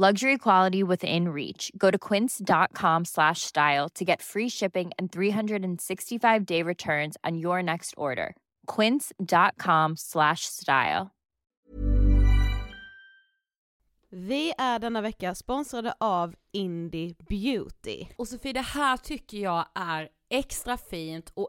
Luxury quality within reach. Go to quince.com slash style to get free shipping and 365 day returns on your next order. Quince.com slash style. Vi är denna vecka sponsrade av Indie Beauty. Och Sofie, det här tycker jag är extra fint och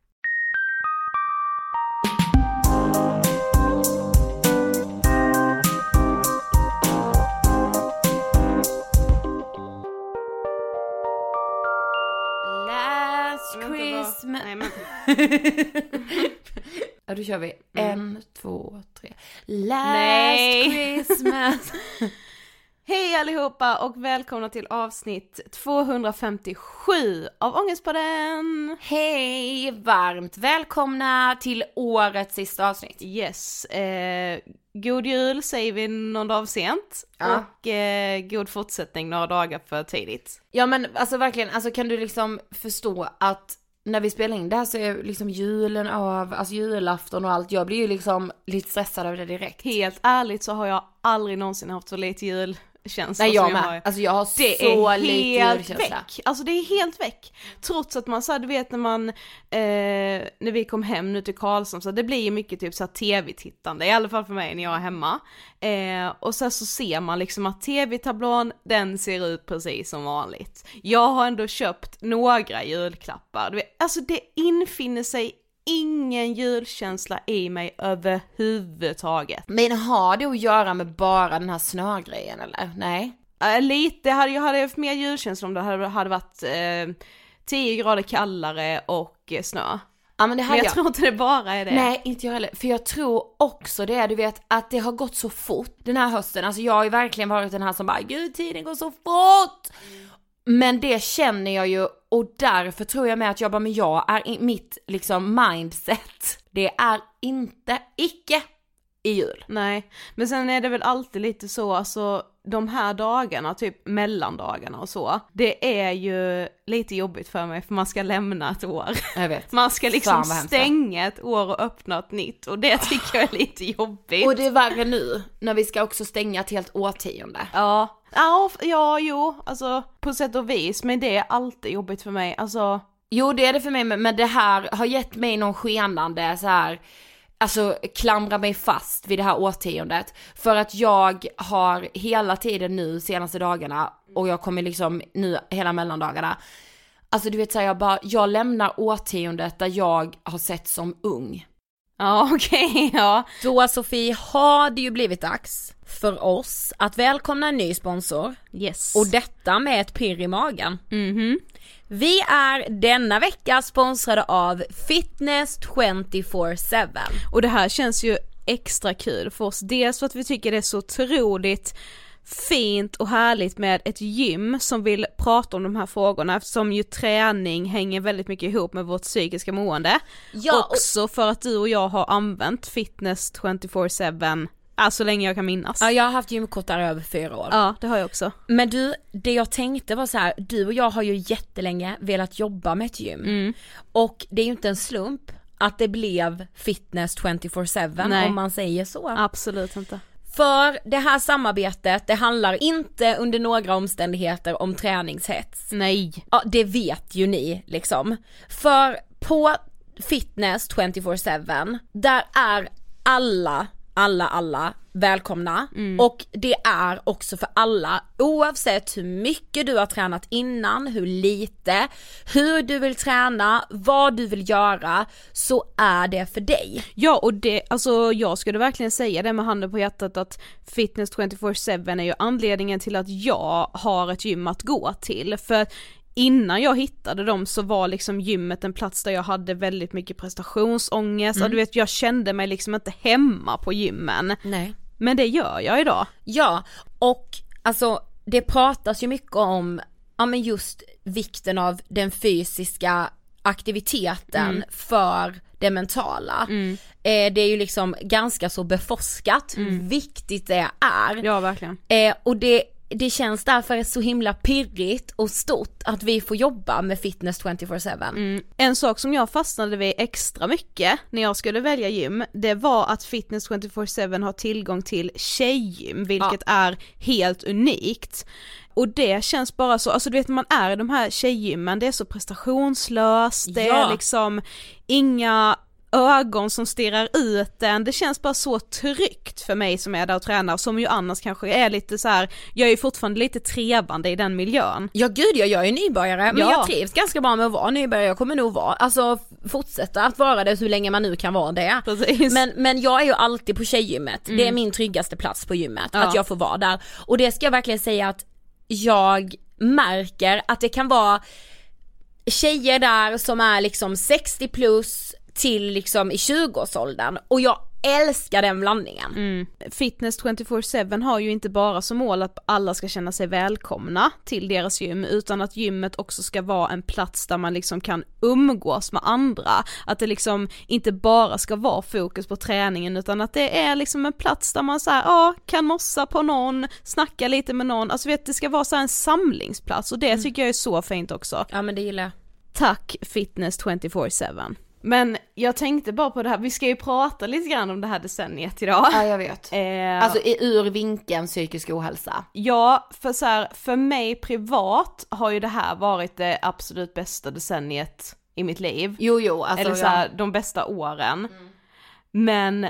ja, då kör vi. Mm. En, två, tre. Last Nej. Christmas. Hej allihopa och välkomna till avsnitt 257 av Ångestpodden! Hej! Varmt välkomna till årets sista avsnitt. Yes, eh, god jul säger vi någon dag sent Ja. och eh, god fortsättning några dagar för tidigt. Ja men alltså verkligen, alltså kan du liksom förstå att när vi spelar in det här så är liksom julen av, alltså julafton och allt. Jag blir ju liksom lite stressad över det direkt. Helt ärligt så har jag aldrig någonsin haft så lite jul julkänsla Nej som jag med. har. Alltså jag har Det så är lite helt väck, alltså det är helt väck. Trots att man så här, du vet när man, eh, när vi kom hem nu till Karlsson så det blir ju mycket typ så tv-tittande, i alla fall för mig när jag är hemma. Eh, och sen så ser man liksom att tv-tablån, den ser ut precis som vanligt. Jag har ändå köpt några julklappar, alltså det infinner sig ingen julkänsla i mig överhuvudtaget. Men har det att göra med bara den här snögrejen eller? Nej? Äh, lite, hade, jag hade haft mer julkänsla om det hade, hade varit eh, 10 grader kallare och eh, snö. Ja men Men jag jag. tror inte det bara är det. Nej, inte jag heller. För jag tror också det, du vet, att det har gått så fort den här hösten. Alltså jag har ju verkligen varit den här som bara, gud tiden går så fort! Men det känner jag ju och därför tror jag med att jag bara, men jag är i mitt liksom mindset, det är inte icke i jul. Nej, men sen är det väl alltid lite så, alltså de här dagarna, typ mellandagarna och så, det är ju lite jobbigt för mig för man ska lämna ett år. Jag vet. Man ska liksom stänga ett år och öppna ett nytt och det tycker jag är lite jobbigt. Och det är värre nu, när vi ska också stänga ett helt årtionde. Ja, ja, ja, jo, alltså på sätt och vis, men det är alltid jobbigt för mig, alltså Jo det är det för mig men men det här har gett mig någon skenande så här alltså klamra mig fast vid det här årtiondet. För att jag har hela tiden nu senaste dagarna och jag kommer liksom nu hela mellandagarna. Alltså du vet såhär jag bara, jag lämnar årtiondet där jag har sett som ung ja okej, ja. Då Sofie har det ju blivit dags för oss att välkomna en ny sponsor Yes. och detta med ett pirr i magen. Mhm. Vi är denna vecka sponsrade av Fitness 24-7. Och det här känns ju extra kul för oss, dels för att vi tycker det är så otroligt fint och härligt med ett gym som vill prata om de här frågorna eftersom ju träning hänger väldigt mycket ihop med vårt psykiska mående. Ja, och- Också för att du och jag har använt fitness 24-7, alltså så länge jag kan minnas. Ja jag har haft gymkort där över fyra år. Ja, det har jag också. Men du, det jag tänkte var så här, du och jag har ju jättelänge velat jobba med ett gym. Mm. Och det är ju inte en slump att det blev fitness 24-7 Nej. om man säger så. Absolut inte. För det här samarbetet, det handlar inte under några omständigheter om träningshets. Nej. Ja, det vet ju ni liksom. För på fitness 24-7, där är alla, alla, alla välkomna. Och det är också för alla, oavsett hur mycket du har tränat innan, hur lite, hur du vill träna, vad du vill göra, så är det för dig. Ja och det, alltså jag skulle verkligen säga det med handen på hjärtat att fitness 24-7 är ju anledningen till att jag har ett gym att gå till för Innan jag hittade dem så var liksom gymmet en plats där jag hade väldigt mycket prestationsångest och du vet jag kände mig liksom inte hemma på gymmen. Nej. Men det gör jag idag. Ja, och alltså det pratas ju mycket om, ja men just vikten av den fysiska aktiviteten för det mentala. Eh, det är ju liksom ganska så beforskat hur viktigt det är. Ja verkligen. Eh, och det, det känns därför så himla pirrigt och stort att vi får jobba med fitness 24-7. Mm. En sak som jag fastnade vid extra mycket när jag skulle välja gym, det var att Fitness 24-7 har tillgång till tjejgym, vilket är helt unikt. Och det känns bara så, alltså du vet man är i de här tjejgymmen, det är så prestationslöst, det Ja. är liksom inga ögon som stirrar ut en, det känns bara så tryggt för mig som är där och tränar, som ju annars kanske är lite så här. jag är ju fortfarande lite trevande i den miljön. Ja gud ja, jag är nybörjare men Ja. jag trivs ganska bra med att vara nybörjare, jag kommer nog vara, alltså fortsätta att vara det hur länge man nu kan vara det. Precis. Men, men jag är ju alltid på tjejgymmet, det är min tryggaste plats på gymmet, Ja. att jag får vara där. Och det ska jag verkligen säga att jag märker att det kan vara tjejer där som är liksom 60 plus till liksom i 20-årsåldern och jag älskar den blandningen. Mm. Fitness 24-7 har ju inte bara som mål att alla ska känna sig välkomna till deras gym utan att gymmet också ska vara en plats där man liksom kan umgås med andra. Att det liksom inte bara ska vara fokus på träningen utan att det är liksom en plats där man så här, ja, kan mossa på någon, snacka lite med någon, alltså vet det ska vara så en samlingsplats och det tycker jag är så fint också. Ja men det gillar jag. Tack Fitness 24-7. Men jag tänkte bara på det här, vi ska ju prata lite grann om det här decenniet idag. Ja jag vet. Eh, Alltså ur vinkeln psykisk ohälsa. Ja, för så här, för mig privat har ju det här varit det absolut bästa decenniet i mitt liv. Jo jo, alltså Eller så här, de bästa åren. Men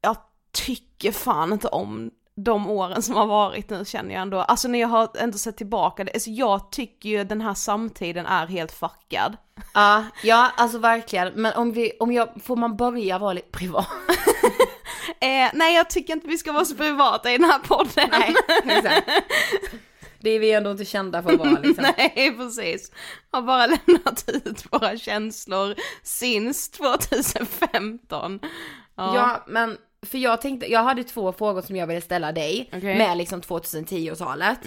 jag tycker fan inte om de åren som har varit nu känner jag ändå. Alltså när jag har ändå sett tillbaka, det, alltså jag tycker ju den här samtiden är helt fuckad. Ja, ja alltså verkligen. Men om vi, om jag, får man börja vara lite privat? Eh, nej jag tycker inte vi ska vara så privata i den här podden. Nej, exakt. Det är vi ändå inte kända för att vara liksom. Nej precis. Har bara lämnat ut våra känslor since 2015. Ja. Ja, men för jag tänkte, jag hade två frågor som jag ville ställa dig Okej. med liksom 2010-talet.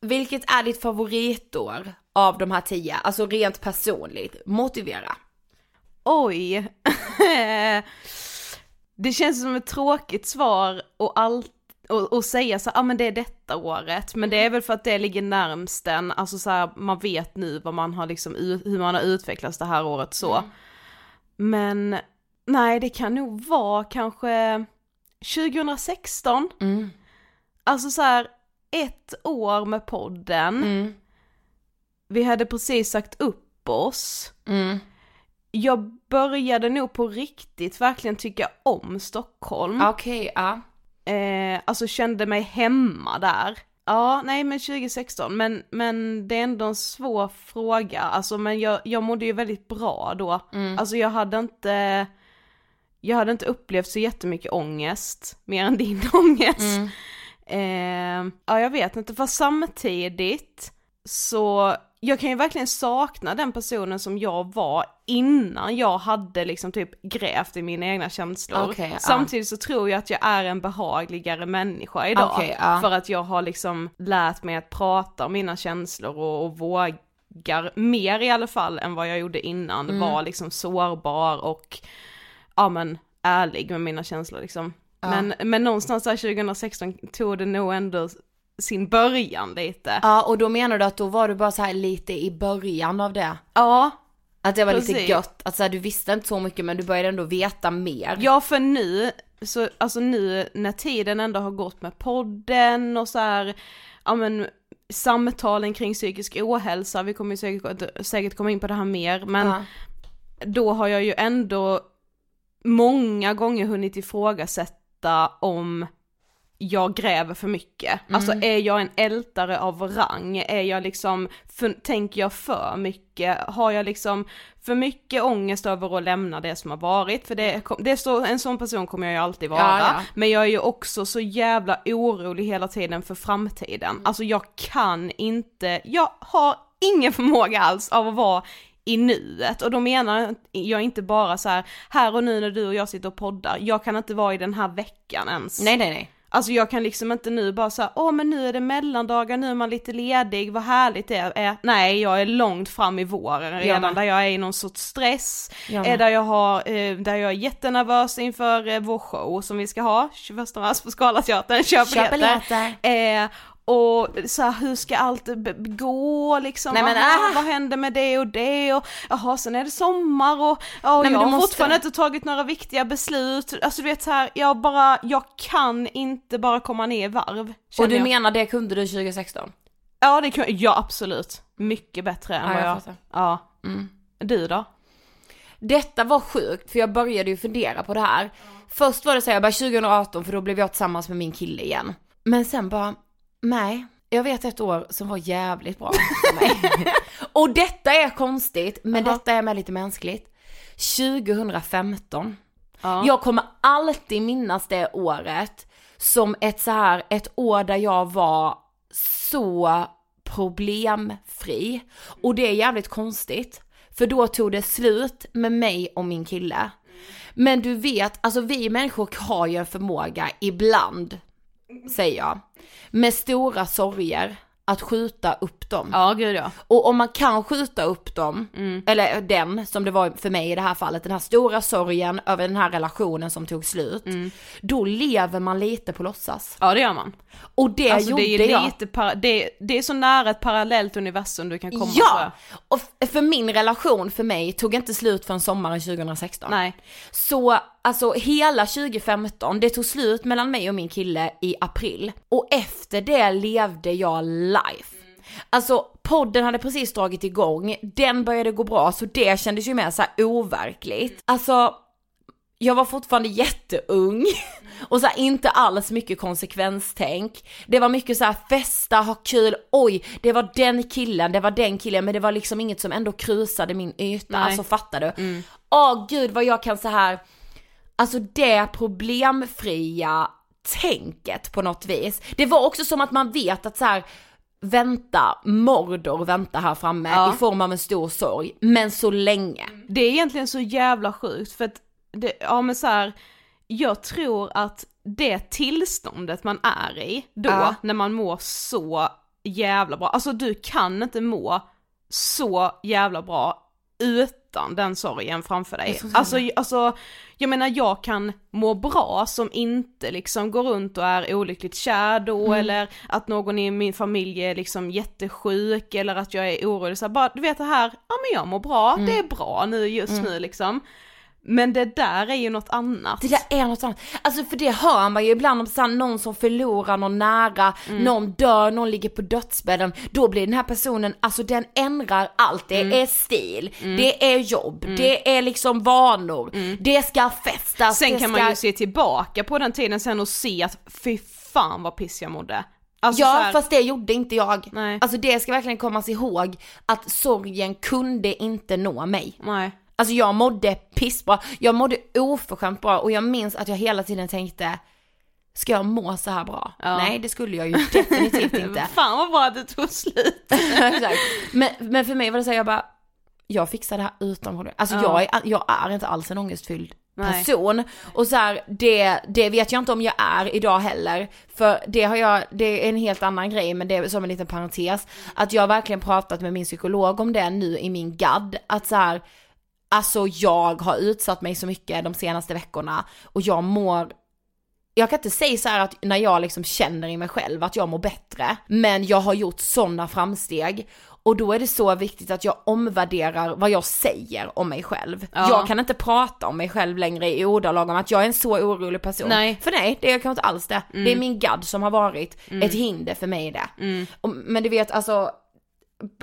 Vilket är ditt favoritår av de här tio? Alltså rent personligt, motivera. Oj. det känns som ett tråkigt svar och allt och, och säga så ja ah, men det är detta året, men det är väl för att det ligger närmst en, alltså så här, man vet nu vad man har liksom, hur man har utvecklats det här året så. Men nej, det kan nog vara kanske 2016. Mm. Alltså så här, ett år med podden, Mm. vi hade precis sagt upp oss. Mm. Jag började nog på riktigt verkligen tycka om Stockholm. Okej, ja. Eh, alltså kände mig hemma där. Ja, nej men 2016, men, men det är ändå en svår fråga, alltså men jag, jag mådde ju väldigt bra då. Alltså jag hade inte, jag hade inte upplevt så jättemycket ångest, mer än din ångest. Eh, ja jag vet inte, för samtidigt så, jag kan ju verkligen sakna den personen som jag var innan jag hade liksom typ grävt i mina egna känslor. Ja. Samtidigt så tror jag att jag är en behagligare människa idag. Okej, ja. För att jag har liksom lärt mig att prata om mina känslor och, och vågar mer i alla fall än vad jag gjorde innan. Mm. Var liksom sårbar och ja men ärlig med mina känslor liksom. Men, men någonstans där 2016 tog det nog ändå sin början lite. Ja, och då menar du att då var du bara så här lite i början av det? Ja, Att det var lite Precis. gött, att så här, du visste inte så mycket men du började ändå veta mer. Ja för nu, så, alltså nu när tiden ändå har gått med podden och så här, ja men samtalen kring psykisk ohälsa, vi kommer ju säkert, säkert komma in på det här mer, men Ja. då har jag ju ändå många gånger hunnit ifrågasätta om jag gräver för mycket. Alltså är jag en ältare av rang? Är jag liksom, för, tänker jag för mycket? Har jag liksom för mycket ångest över att lämna det som har varit? För det, det är så, en sån person kommer jag ju alltid vara. Ja, ja. Men jag är ju också så jävla orolig hela tiden för framtiden. Alltså jag kan inte, jag har ingen förmåga alls av att vara i nuet och då menar jag inte bara så här, här och nu när du och jag sitter och poddar, jag kan inte vara i den här veckan ens. Nej nej nej. Alltså jag kan liksom inte nu bara säga, åh men nu är det mellandagar, nu är man lite ledig, vad härligt det är. Nej, jag är långt fram i våren redan, med. där jag är i någon sorts stress, Jag eh, där jag har, eh, där jag är jättenervös inför eh, vår show som vi ska ha 21 mars på Scalateatern, köp Köp biljetter. Eh, och så här, hur ska allt gå liksom? Nej, men, Aha, ah! Vad händer med det och det och jaha sen är det sommar och och Nej, jag har måste- fortfarande inte tagit några viktiga beslut. Alltså du vet så här, jag bara, jag kan inte bara komma ner i varv. Och du jag. menar det kunde du 2016? Ja det kan ja absolut. Mycket bättre än Ja, vad jag jag, ja. Mm. Du då? Detta var sjukt för jag började ju fundera på det här. Först var det så här, jag bara 2018 för då blev jag tillsammans med min kille igen. Men sen bara, nej. Jag vet ett år som var jävligt bra för mig. Och detta är konstigt, men Jaha. detta är med lite mänskligt. 2015. Ja. Jag kommer alltid minnas det året som ett så här, ett år där jag var så problemfri. Och det är jävligt konstigt. För då tog det slut med mig och min kille. Men du vet, alltså vi människor har ju en förmåga ibland, säger jag, med stora sorger att skjuta upp dem. Ja gud ja. Och om man kan skjuta upp dem, Mm. eller den som det var för mig i det här fallet, den här stora sorgen över den här relationen som tog slut, Mm. då lever man lite på låtsas. Ja det gör man. Och det alltså gjorde det är jag. lite, det, det är så nära ett parallellt universum du kan komma Ja! Och för min relation för mig tog inte slut förrän sommaren 2016. Nej. Så alltså hela 2015, det tog slut mellan mig och min kille i april. Och efter det levde jag life. Alltså podden hade precis dragit igång, den började gå bra så det kändes ju mer så här overkligt. Alltså jag var fortfarande jätteung och så här, inte alls mycket konsekvenstänk. Det var mycket så här festa, ha kul, oj, det var den killen, det var den killen, men det var liksom inget som ändå krusade min yta, Nej. alltså fattar du? Åh gud vad jag kan så här alltså det problemfria tänket på något vis. Det var också som att man vet att så här vänta, Mordor väntar här framme Ja. i form av en stor sorg, men så länge. Det är egentligen så jävla sjukt för att, det, ja men så här, jag tror att det tillståndet man är i då, Ja. när man mår så jävla bra, alltså du kan inte må så jävla bra utan den sorgen framför dig. Alltså, alltså, jag menar jag kan må bra som inte liksom går runt och är olyckligt kär då Mm. eller att någon i min familj är liksom jättesjuk eller att jag är orolig så här, bara du vet det här, ja men jag mår bra, Mm. det är bra nu just nu liksom. Men det där är ju något annat. Det där är något annat. Alltså för det hör man ju ibland om så här, någon som förlorar någon nära, Mm. någon dör, någon ligger på dödsbädden. Då blir den här personen, alltså den ändrar allt. Det Mm. är stil, det är jobb, det är liksom vanor, det ska festas, Sen kan ska... man ju se tillbaka på den tiden sen och se att fy fan vad piss jag mådde. Alltså Ja här, fast det gjorde inte jag. Nej. Alltså det ska verkligen kommas ihåg att sorgen kunde inte nå mig. nej. Alltså jag mådde pissbra, jag mådde oförskämt bra och jag minns att jag hela tiden tänkte Ska jag må så här bra? Ja. Nej det skulle jag ju definitivt inte. Fan vad bra att det tog slut. Exakt. men, men för mig var det så här, jag bara Jag fixar det här utan problem. Alltså Ja. jag, är, jag är inte alls en ångestfylld Nej. person. Och så här, det, det vet jag inte om jag är idag heller. För det har jag, det är en helt annan grej men det är som en liten parentes. Att jag har verkligen pratat med min psykolog om det nu i min gadd. Att så här, alltså jag har utsatt mig så mycket de senaste veckorna och jag mår jag kan inte säga så här att när jag liksom känner i mig själv att jag mår bättre, men jag har gjort sådana framsteg och då är det så viktigt att jag omvärderar vad jag säger om mig själv. Ja. Jag kan inte prata om mig själv längre i ordalag om att jag är en så orolig person. Nej. För nej, det är jag kanske inte alls det. Det är min gadd som har varit ett hinder för mig i det. Och, men du vet alltså,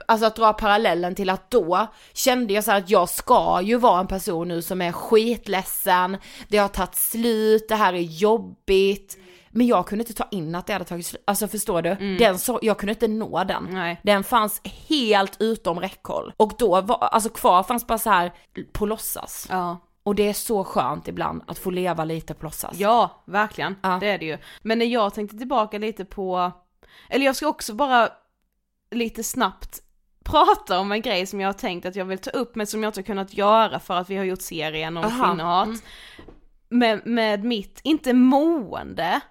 Alltså att dra parallellen till att då kände jag så här att jag ska ju vara en person nu som är skitledsen, det har tagit slut, det här är jobbigt. Men jag kunde inte ta in att det hade tagit slut, alltså förstår du? Den så, jag kunde inte nå den. Nej. Den fanns helt utom räckhåll. Och då var, alltså kvar fanns bara så här på låtsas. Ja. Och det är så skönt ibland att få leva lite på låtsas. Ja, verkligen. Ja. Det är det ju. Men när jag tänkte tillbaka lite på, eller jag ska också bara lite snabbt prata om en grej som jag har tänkt att jag vill ta upp men som jag inte har kunnat göra för att vi har gjort serien om Aha, kvinnohat. mm. Med, med mitt, inte mående,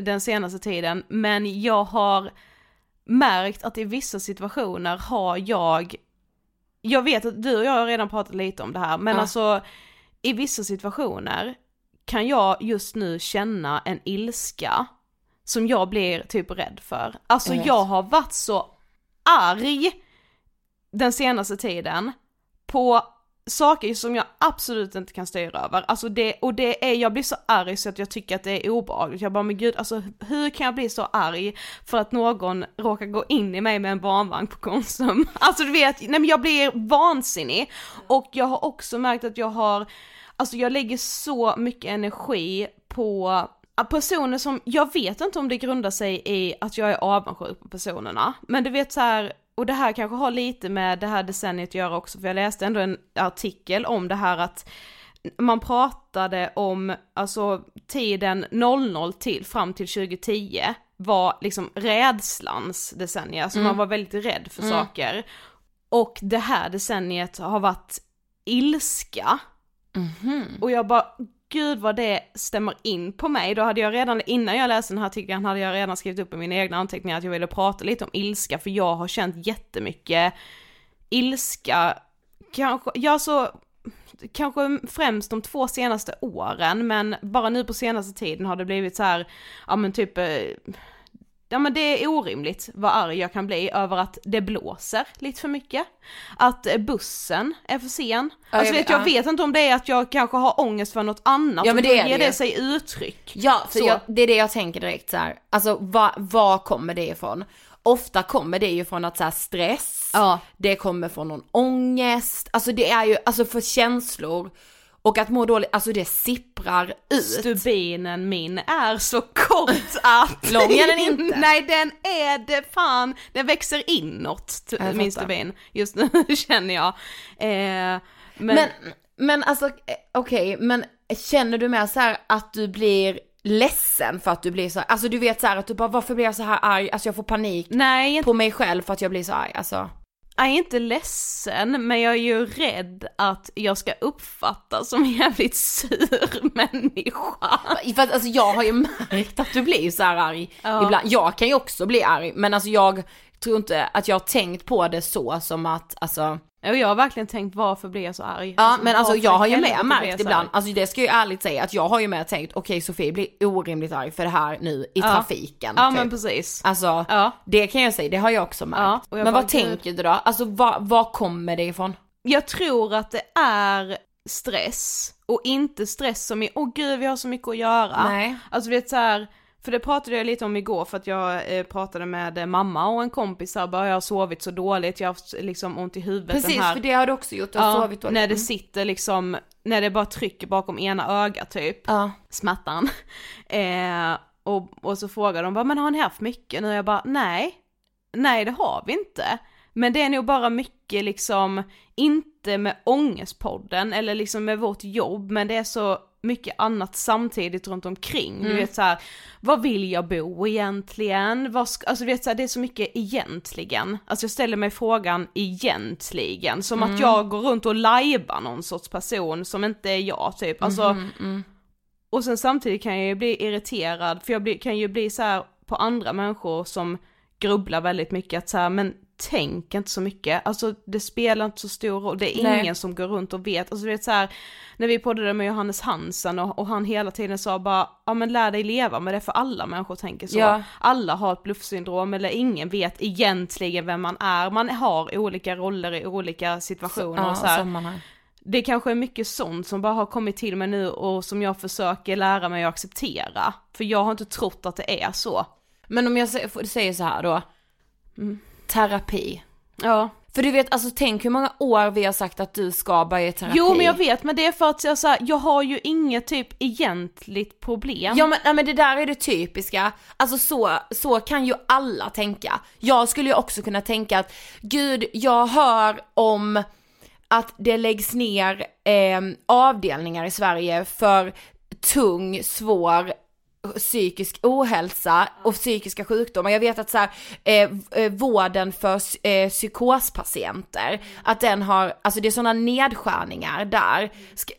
den senaste tiden, men jag har märkt att i vissa situationer har jag, jag vet att du och jag har redan pratat lite om det här, men Ja. alltså i vissa situationer kan jag just nu känna en ilska som jag blir typ rädd för. Alltså Jag jag har varit så arg den senaste tiden på saker som jag absolut inte kan styra över. Alltså det, och det är, jag blir så arg så att jag tycker att det är obehagligt. Jag bara, men gud, alltså hur kan jag bli så arg för att någon råkar gå in i mig med en barnvagn på Konsum? Alltså du vet, nej men jag blir vansinnig. Och jag har också märkt att jag har, alltså jag lägger så mycket energi på personer som, jag vet inte om det grundar sig i att jag är avundsjuk på personerna, men du vet så här och det här kanske har lite med det här decenniet att göra också, för jag läste ändå en artikel om det här att man pratade om, alltså tiden 00 till fram till 2010 var liksom rädslans decennium, alltså man var väldigt rädd för saker. Och det här decenniet har varit ilska. Och jag bara, gud vad det stämmer in på mig. Då hade jag redan, innan jag läste den här artikeln, hade jag redan skrivit upp i mina egna anteckningar att jag ville prata lite om ilska, för jag har känt jättemycket ilska, kanske, ja så, kanske främst de två senaste åren, men bara nu på senaste tiden har det blivit så här, ja men typ, eh, ja men det är orimligt vad arg jag kan bli över att det blåser lite för mycket. Att eh, bussen är för sen. Ja, alltså jag vet, jag vet- vet inte om det är att jag kanske har ångest för något annat Ja, men det är det ger det sig uttryck. Ja, för Så. jag, det är det jag tänker direkt så här. alltså vad vad kommer det ifrån? Ofta kommer det ju från att så stress, Ja. det kommer från någon ångest, alltså det är ju, alltså för känslor och att må dåligt, alltså det sipprar ut. Stubinen min är så kort att... Lång är den inte. Nej den är det fan, den växer inåt Jag min fattar. stubin. Just nu känner jag. Eh, men, Men, men alltså eh, okej, men känner du mer så här att du blir ledsen för att du blir så alltså du vet så här att du bara varför blir jag så här arg, alltså jag får panik nej, på mig själv för att jag blir så arg, alltså. Jag är inte ledsen men jag är ju rädd att jag ska uppfattas som en jävligt sur människa. För att, alltså jag har ju märkt att du blir så här arg Ja. ibland. Jag kan ju också bli arg, men alltså jag tror inte att jag har tänkt på det så som att, alltså, Och jag har verkligen tänkt varför blir jag så arg? ja men alltså jag har ju med märkt ibland, alltså det ska jag ju ärligt säga att jag har ju med tänkt, okej Sofie blir orimligt arg för det här nu i Ja. trafiken. Ja typ. men precis. Alltså, Ja. det kan jag säga, det har jag också märkt. Ja, jag men bara, vad tänker du då? Alltså vad, vad kommer det ifrån? Jag tror att det är stress och inte stress som är, åh gud vi har så mycket att göra. Nej. Alltså vet så här, för det pratade jag lite om igår för att jag eh, pratade med eh, mamma och en kompis här, bara jag har sovit så dåligt, jag har haft liksom ont i huvudet Precis, den här. för det har du också gjort, du har ja, sovit dåligt. när det Mm. sitter liksom, när det bara trycker bakom ena ögat typ, Ja. smärtan. Eh, och, och så frågar de bara, men har ni haft mycket nu? Jag bara, nej, nej det har vi inte. Men det är nog bara mycket liksom, inte med ångestpodden eller liksom med vårt jobb, men det är så mycket annat samtidigt runt omkring. Du vet så här, vad vill jag bo egentligen? Vad ska, alltså du vet så här, det är så mycket egentligen. Alltså jag ställer mig frågan egentligen, som att jag går runt och lajvar någon sorts person som inte är jag typ. Alltså, och sen samtidigt kan jag ju bli irriterad, för jag blir, kan ju bli så här på andra människor som grubblar väldigt mycket att så här, men tänk inte så mycket, alltså det spelar inte så stor roll, det är Nej. ingen som går runt och vet, alltså du vet så här, när vi poddade med Johannes Hansen och, och han hela tiden sa bara, ja men lär dig leva med det för alla människor tänker så. Ja. Alla har ett bluffsyndrom eller ingen vet egentligen vem man är, man har olika roller i olika situationer Ja, och så här sammanhang. det kanske är mycket sånt som bara har kommit till mig nu och som jag försöker lära mig att acceptera. För jag har inte trott att det är så. Men om jag säger så här då. Terapi. Ja. För du vet, alltså tänk hur många år vi har sagt att du ska börja i terapi. Jo men jag vet, men det är för att jag, så här, jag har ju inget typ egentligt problem. Ja men, ja men det där är det typiska, alltså så, så kan ju alla tänka. Jag skulle ju också kunna tänka att, gud jag hör om att det läggs ner eh, avdelningar i Sverige för tung, svår psykisk ohälsa och psykiska sjukdomar. Jag vet att så här, eh, eh vården för eh, psykospatienter, att den har, alltså det är sådana nedskärningar där.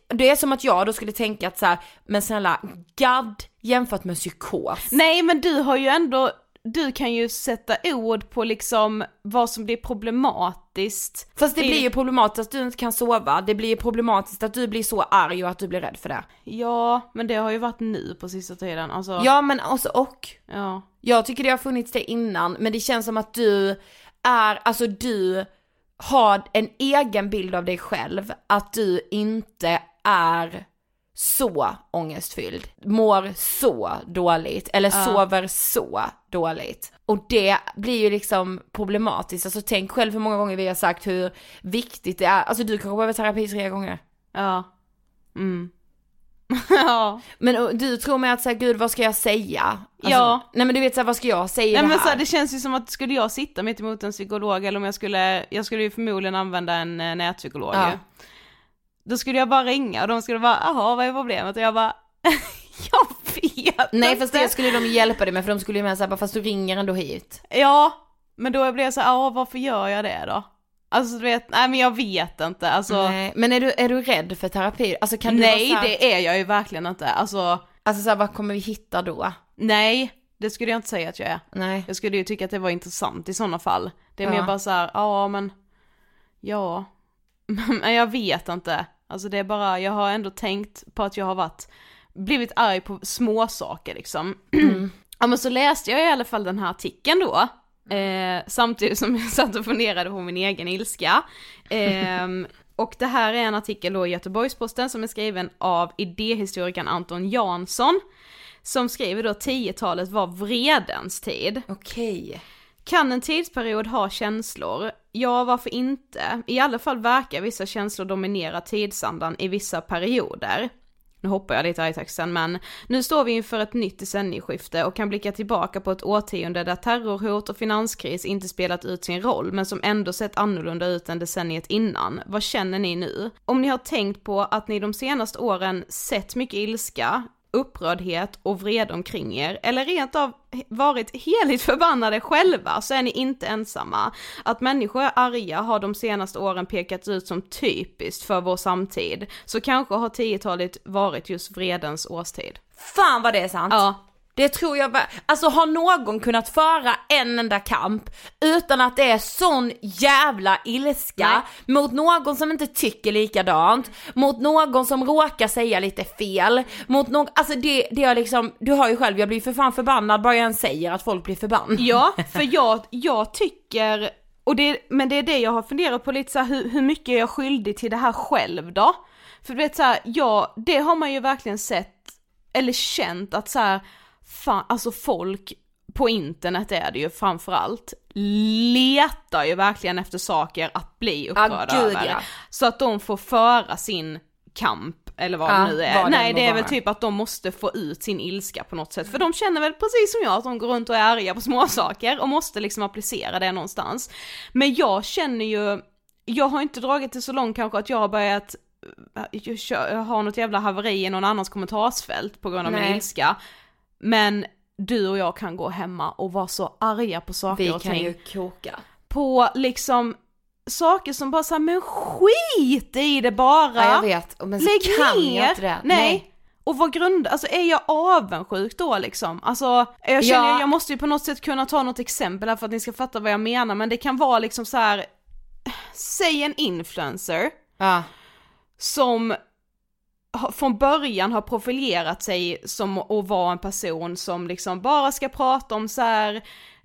Det är som att jag då skulle tänka att så här, men snälla, gadd jämfört med psykos. Nej men du har ju ändå du kan ju sätta ord på liksom vad som blir problematiskt. Fast det blir ju problematiskt att du inte kan sova, det blir ju problematiskt att du blir så arg och att du blir rädd för det. Ja, men det har ju varit nu på sista tiden, alltså. Ja men också och. Ja. Jag tycker det har funnits det innan, men det känns som att du är, alltså du har en egen bild av dig själv, att du inte är så ångestfylld, mår så dåligt eller Ja. sover så dåligt. Och det blir ju liksom problematiskt, alltså tänk själv hur många gånger vi har sagt hur viktigt det är, alltså du kanske behöver terapi tre gånger. Ja. Mm. ja. Men du tror mig att säga gud vad ska jag säga? Alltså, Ja. Nej men du vet såhär vad ska jag säga Nej det men så här, det känns ju som att skulle jag sitta mitt emot en psykolog eller om jag skulle, jag skulle ju förmodligen använda en eh, nätpsykolog Ja. Då skulle jag bara ringa och de skulle bara, jaha vad är problemet? Och jag bara, jag vet Nej inte. fast det skulle de hjälpa dig med för de skulle ju med såhär, fast du ringer ändå hit. Ja, men då blir jag så ja varför gör jag det då? Alltså du vet, nej men jag vet inte, alltså. Nej, men är du, är du rädd för terapi? Alltså kan du nej vara så här, det är jag ju verkligen inte, alltså Alltså såhär, vad kommer vi hitta då? nej, det skulle jag inte säga att jag är. Nej. Jag skulle ju tycka att det var intressant i sådana fall. Det är Ja. mer bara så här, ja men, ja, men jag vet inte. Alltså det är bara, jag har ändå tänkt på att jag har varit, blivit arg på små saker liksom. ja men så läste jag i alla fall den här artikeln då, eh, samtidigt som jag satt och funderade på min egen ilska. Ehm, och det här är en artikel då i Göteborgs-Posten som är skriven av idéhistorikern Anton Jansson. Som skriver då 10-talet var vredens tid. Okej. Kan en tidsperiod ha känslor? Ja, varför inte? I alla fall verkar vissa känslor dominera tidsandan i vissa perioder. Nu hoppar jag lite här i texten, men nu står vi inför ett nytt decennieskifte och kan blicka tillbaka på ett årtionde där terrorhot och finanskris inte spelat ut sin roll, men som ändå sett annorlunda ut än decenniet innan. Vad känner ni nu? Om ni har tänkt på att ni de senaste åren sett mycket ilska, upprördhet och vrede omkring er, eller rent av varit heligt förbannade själva, så är ni inte ensamma. Att människor är arga har de senaste åren pekats ut som typiskt för vår samtid, så kanske har 10-talet varit just vredens årstid. Fan vad det är sant. Ja. Det tror jag va- Alltså har någon kunnat föra en enda kamp utan att det är sån jävla ilska mot någon som inte tycker likadant, mot någon som råkar säga lite fel, mot någon, alltså det, det är liksom, du har ju själv, jag blir för fan förbannad bara jag ens säger att folk blir förbannade. Ja, för jag, jag tycker, och det, men det är det jag har funderat på lite så här, hur, hur mycket är jag skyldig till det här själv då? För du vet så här, ja, det har man ju verkligen sett, eller känt att så här, fan, alltså folk på internet är det ju framförallt, letar ju verkligen efter saker att bli upprörda gud, över. ja. Så att de får föra sin kamp, eller vad Ja, det nu är. Nej det är väl typ att de måste få ut sin ilska på något sätt. För de känner väl precis som jag att de går runt och är arga på småsaker och måste liksom applicera det någonstans. Men jag känner ju, jag har inte dragit det så långt kanske att jag har börjat eh, jag har något jävla haveri i någon annans kommentarsfält på grund av min Nej. ilska. Men du och jag kan gå hemma och vara så arga på saker Vi och kan ting ju koka. på liksom saker som bara såhär, men skit i det bara! Ja jag vet, men så Lägg kan ner! jag inte det. Nej. Och vad grund, alltså är jag avundsjuk då liksom? Alltså, jag känner, Ja. jag måste ju på något sätt kunna ta något exempel här för att ni ska fatta vad jag menar, men det kan vara liksom så här. säg en influencer Ja. som från början har profilerat sig som att vara en person som liksom bara ska prata om så här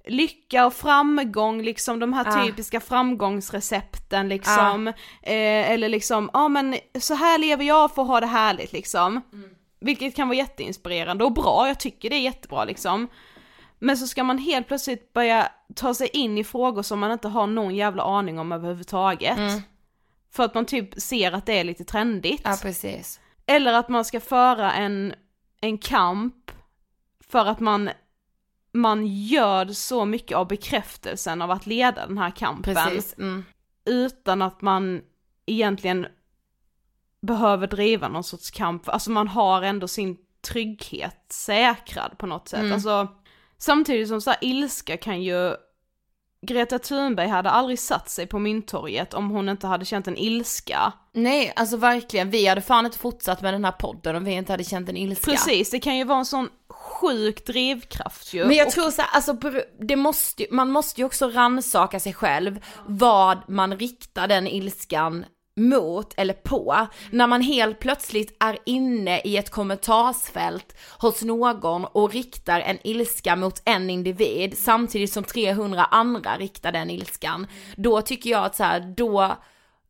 lycka och framgång, liksom de här Ja. typiska framgångsrecepten liksom. Eh, eller liksom, ja men så här lever jag för att ha det härligt liksom. Vilket kan vara jätteinspirerande och bra, jag tycker det är jättebra liksom. Men så ska man helt plötsligt börja ta sig in i frågor som man inte har någon jävla aning om överhuvudtaget. För att man typ ser att det är lite trendigt. ja precis. Eller att man ska föra en, en kamp för att man, man gör så mycket av bekräftelsen av att leda den här kampen. Precis. Mm. Utan att man egentligen behöver driva någon sorts kamp. Alltså man har ändå sin trygghet säkrad på något sätt. Mm. Alltså, samtidigt som så här, ilska kan ju Greta Thunberg hade aldrig satt sig på Mynttorget om hon inte hade känt en ilska. Nej, alltså verkligen, vi hade fan inte fortsatt med den här podden om vi inte hade känt en ilska. Precis, det kan ju vara en sån sjuk drivkraft ju. Men jag Och- tror så här, alltså det måste, man måste ju också rannsaka sig själv vad man riktar den ilskan mot eller på. När man helt plötsligt är inne i ett kommentarsfält hos någon och riktar en ilska mot en individ samtidigt som 300 andra riktar den ilskan. Då tycker jag att så här, då,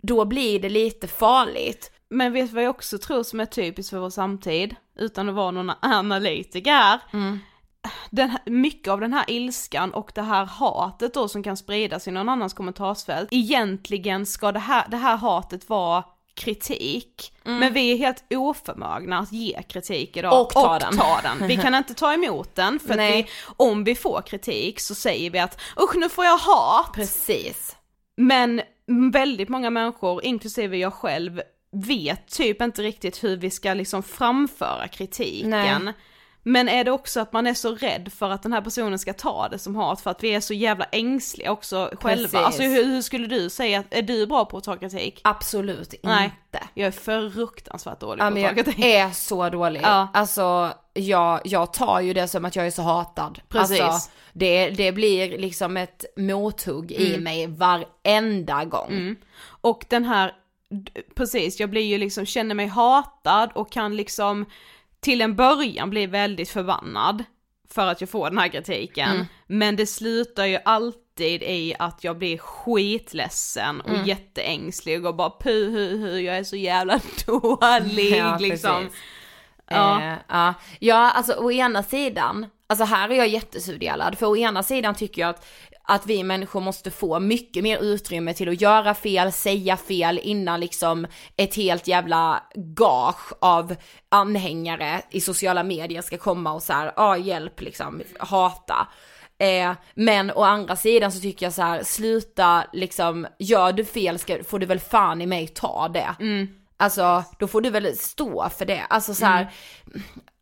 då blir det lite farligt. Men vet du vad jag också tror som är typiskt för vår samtid, utan att vara någon analytiker? Den här, mycket av den här ilskan och det här hatet då som kan spridas i någon annans kommentarsfält, egentligen ska det här, det här hatet vara kritik, men vi är helt oförmögna att ge kritik idag. Och ta den. ta den. Vi kan inte ta emot den, för att Nej. vi, om vi får kritik så säger vi att usch nu får jag hat. Precis. Men väldigt många människor, inklusive jag själv, vet typ inte riktigt hur vi ska liksom framföra kritiken. Nej. Men är det också att man är så rädd för att den här personen ska ta det som hat för att vi är så jävla ängsliga också själva. Precis. Alltså hur, hur skulle du säga, är du bra på att ta kritik? Absolut Nej. inte. Jag är fruktansvärt dålig Ja, på att ta jag kritik. är så dålig. Ja. Alltså, jag, jag tar ju det som att jag är så hatad. Precis. Alltså, det, det blir liksom ett mothugg i Mm. mig varenda gång. Och den här, precis, jag blir ju liksom, känner mig hatad och kan liksom till en början bli väldigt förbannad för att jag får den här kritiken. Men det slutar ju alltid i att jag blir skitledsen och jätteängslig och bara puh hu hu jag är så jävla dålig Ja, liksom. precis. Ja. Eh, ja. ja, alltså å ena sidan, alltså här är jag jättesudelad, för å ena sidan tycker jag att att vi människor måste få mycket mer utrymme till att göra fel, säga fel innan liksom ett helt jävla gage av anhängare i sociala medier ska komma och så här, ja hjälp liksom, hata. Eh, men å andra sidan så tycker jag så här, sluta liksom, gör du fel ska, får du väl fan i mig ta det. Alltså då får du väl stå för det. Alltså så här,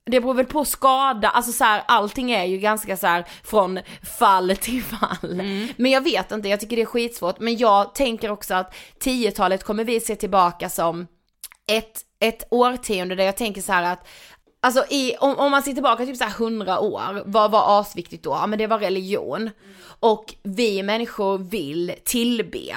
det beror väl på skada, alltså så här, allting är ju ganska så här från fall till fall. Men jag vet inte, jag tycker det är skitsvårt. Men jag tänker också att 10-talet kommer vi se tillbaka som ett, ett årtionde där jag tänker så här att Alltså i, om, om man ser tillbaka typ så här 100 år, vad var asviktigt då? Ja men det var religion. Och vi människor vill tillbe.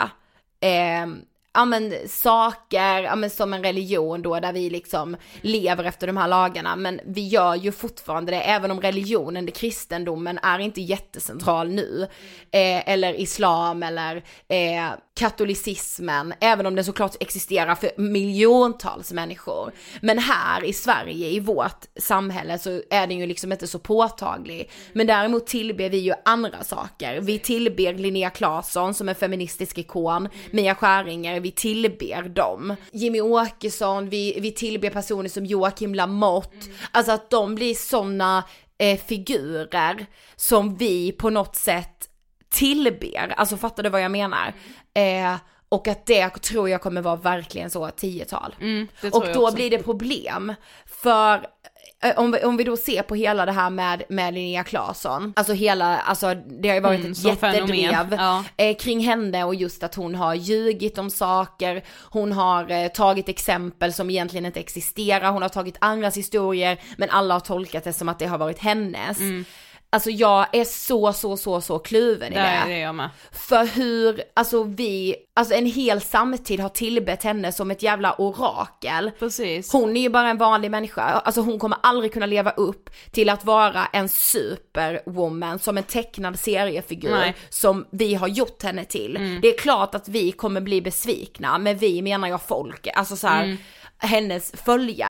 Eh, ja men saker, ja men som en religion då där vi liksom lever efter de här lagarna men vi gör ju fortfarande det även om religionen, det kristendomen är inte jättecentral nu. Eh, eller islam eller eh, katolicismen, även om den såklart existerar för miljontals människor. Men här i Sverige, i vårt samhälle så är den ju liksom inte så påtaglig. Men däremot tillber vi ju andra saker. Vi tillber Linnea Claesson som är feministisk ikon, Mia Skäringer, vi tillber dem. Jimmy Åkesson, vi, vi tillber personer som Joakim Lamotte. Alltså att de blir sådana eh, figurer som vi på något sätt tillber, alltså fattar du vad jag menar? Eh, och att det tror jag kommer vara verkligen så 10-tal. Mm, och då blir det problem, för eh, om vi, om vi då ser på hela det här med, med Linnea Claesson, alltså hela, alltså det har ju varit Mm, ett jättedrev ja. eh, kring henne och just att hon har ljugit om saker, hon har eh, tagit exempel som egentligen inte existerar, hon har tagit andras historier men alla har tolkat det som att det har varit hennes. Alltså jag är så, så, så, så kluven i Det är det jag med. För hur, alltså vi, alltså en hel samtid har tillbett henne som ett jävla orakel. Precis. Hon är ju bara en vanlig människa, alltså hon kommer aldrig kunna leva upp till att vara en superwoman som en tecknad seriefigur Nej. som vi har gjort henne till. Det är klart att vi kommer bli besvikna, men vi menar jag folk, alltså så här, hennes följare.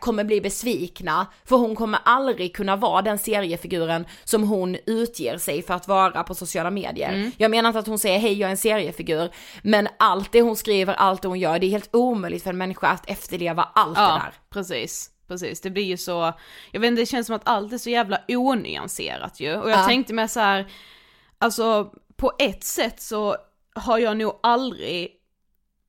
Kommer bli besvikna för hon kommer aldrig kunna vara den seriefiguren som hon utger sig för att vara på sociala medier. Mm. Jag menar inte att hon säger hej jag är en seriefigur, men allt det hon skriver, allt det hon gör, det är helt omöjligt för en människa att efterleva allt det Ja, där. precis. Precis, det blir ju så, jag vet inte, det känns som att allt är så jävla onyanserat ju. Och jag Ja. tänkte mig så här, alltså på ett sätt så har jag nog aldrig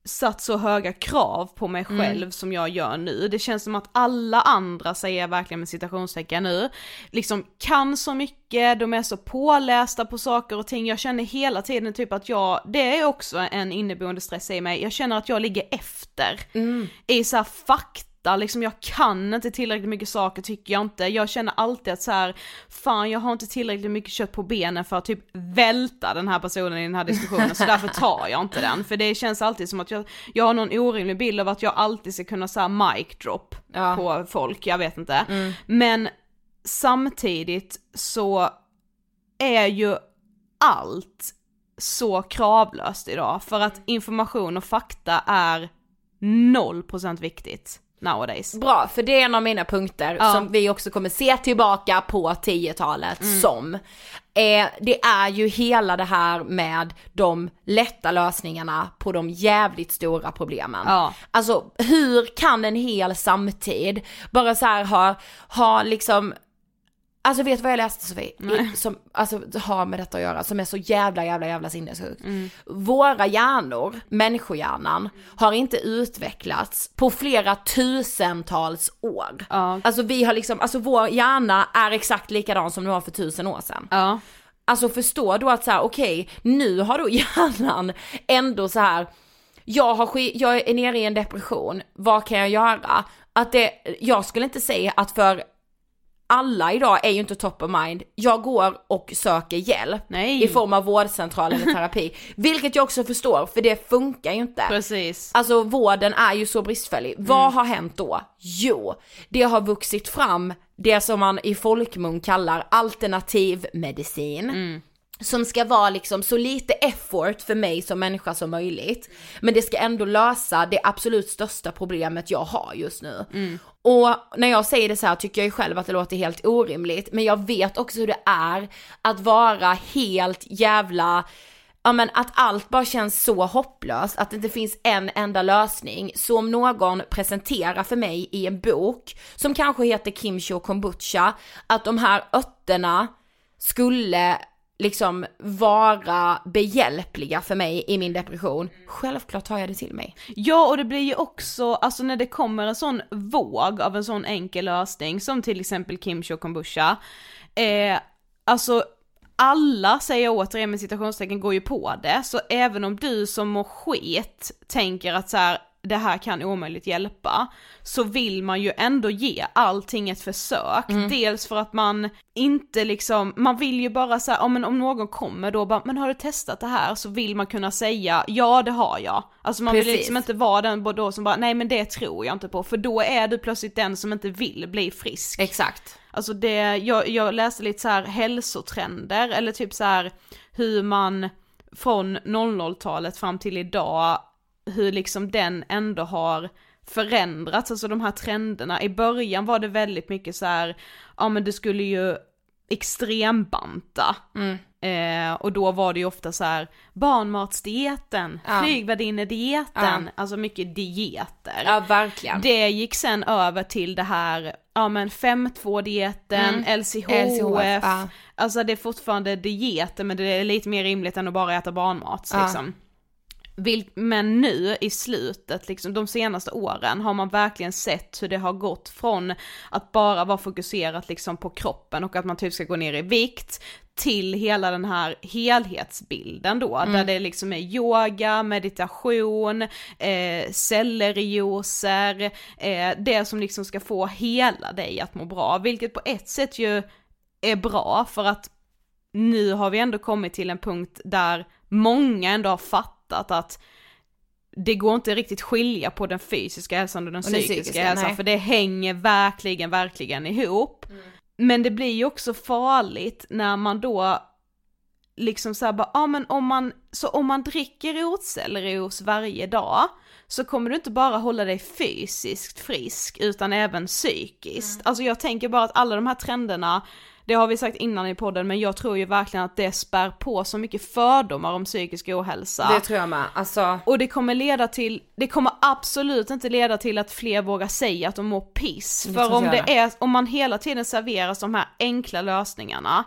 satt så höga krav på mig Mm. själv som jag gör nu. Det känns som att alla andra, säger jag verkligen med citationstecken nu, liksom kan så mycket, de är så pålästa på saker och ting. Jag känner hela tiden typ att jag, det är också en inneboende stress i mig, jag känner att jag ligger efter i så här fakta liksom jag kan inte tillräckligt mycket saker tycker jag inte. Jag känner alltid att så här, fan jag har inte tillräckligt mycket kött på benen för att typ välta den här personen i den här diskussionen så därför tar jag inte den. För det känns alltid som att jag, jag har någon orimlig bild av att jag alltid ska kunna säga mic drop Ja. på folk, jag vet inte. Men samtidigt så är ju allt så kravlöst idag för att information och fakta är 0% viktigt nowadays. Bra, för det är en av mina punkter Ja. som vi också kommer se tillbaka på 10-talet Mm. som. Eh, det är ju hela det här med de lätta lösningarna på de jävligt stora problemen. Ja. Alltså hur kan en hel samtid bara så här ha, ha liksom Alltså vet du vad jag läste Sofie? Som alltså, har med detta att göra, som är så jävla jävla jävla sinnessjukt. Våra hjärnor, människohjärnan, har inte utvecklats på flera tusentals år. Ja. Alltså vi har liksom, alltså vår hjärna är exakt likadan som den var för tusen år sedan. Ja. Alltså förstå då att så här, okej, nu har då hjärnan ändå så här, jag, har sk- jag är nere i en depression, vad kan jag göra? Att det, jag skulle inte säga att för alla idag är ju inte top of mind. Jag går och söker hjälp Nej. i form av vårdcentral eller terapi. Vilket jag också förstår, för det funkar ju inte. Precis. Alltså vården är ju så bristfällig. Vad har hänt då? Jo, det har vuxit fram det som man i folkmun kallar alternativ medicin. Som ska vara liksom så lite effort för mig som människa som möjligt. Men det ska ändå lösa det absolut största problemet jag har just nu. Och när jag säger det så här tycker jag ju själv att det låter helt orimligt. Men jag vet också hur det är att vara helt jävla ja men att allt bara känns så hopplöst, att det inte finns en enda lösning. Så om någon presenterar för mig i en bok, som kanske heter Kimchi och kombucha, att de här örterna skulle liksom vara behjälpliga för mig i min depression, självklart tar jag det till mig. Ja och det blir ju också, alltså när det kommer en sån våg av en sån enkel lösning som till exempel kimchi och kombucha, eh, alltså alla, säger jag återigen med citationstecken, går ju på det, så även om du som mår skit tänker att så här, det här kan omöjligt hjälpa, så vill man ju ändå ge allting ett försök. Dels för att man inte liksom, man vill ju bara säga, ja men om någon kommer då bara, men har du testat det här? Så vill man kunna säga, ja det har jag. Alltså man vill Precis. liksom inte vara den då som bara, nej men det tror jag inte på, för då är du plötsligt den som inte vill bli frisk. Exakt. Alltså det, jag, jag läste lite så här hälsotrender eller typ så här hur man från 00-talet fram till idag, hur liksom den ändå har förändrats, alltså de här trenderna. I början var det väldigt mycket så här, ja men det skulle ju extrembanta. Mm. Eh, och då var det ju ofta så här barnmatsdieten, Ja. flygvärdinnedieten, alltså mycket dieter. Ja verkligen. Det gick sen över till det här, ja men 5-2-dieten, Mm. LCHF, LCHF, ja. alltså det är fortfarande dieter men det är lite mer rimligt än att bara äta barnmat Ja. liksom. Men nu i slutet, liksom de senaste åren, har man verkligen sett hur det har gått från att bara vara fokuserat liksom på kroppen och att man typ ska gå ner i vikt, till hela den här helhetsbilden då, Mm. där det liksom är yoga, meditation, eh, sellerijuicer, eh, det som liksom ska få hela dig att må bra, vilket på ett sätt ju är bra för att nu har vi ändå kommit till en punkt där många ändå har fattat att det går inte riktigt skilja på den fysiska hälsan och den Och den psykiska, psykiska, hälsan nej. för det hänger verkligen, verkligen ihop. Men det blir ju också farligt när man då liksom såhär bara, ja men om man, så om man dricker rotselleros varje dag så kommer du inte bara hålla dig fysiskt frisk utan även psykiskt. Alltså jag tänker bara att alla de här trenderna, det har vi sagt innan i podden men jag tror ju verkligen att det spär på så mycket fördomar om psykisk ohälsa. Det tror jag med. Alltså, Och det kommer leda till, det kommer absolut inte leda till att fler vågar säga att de mår piss. För om det är, om man hela tiden serveras de här enkla lösningarna,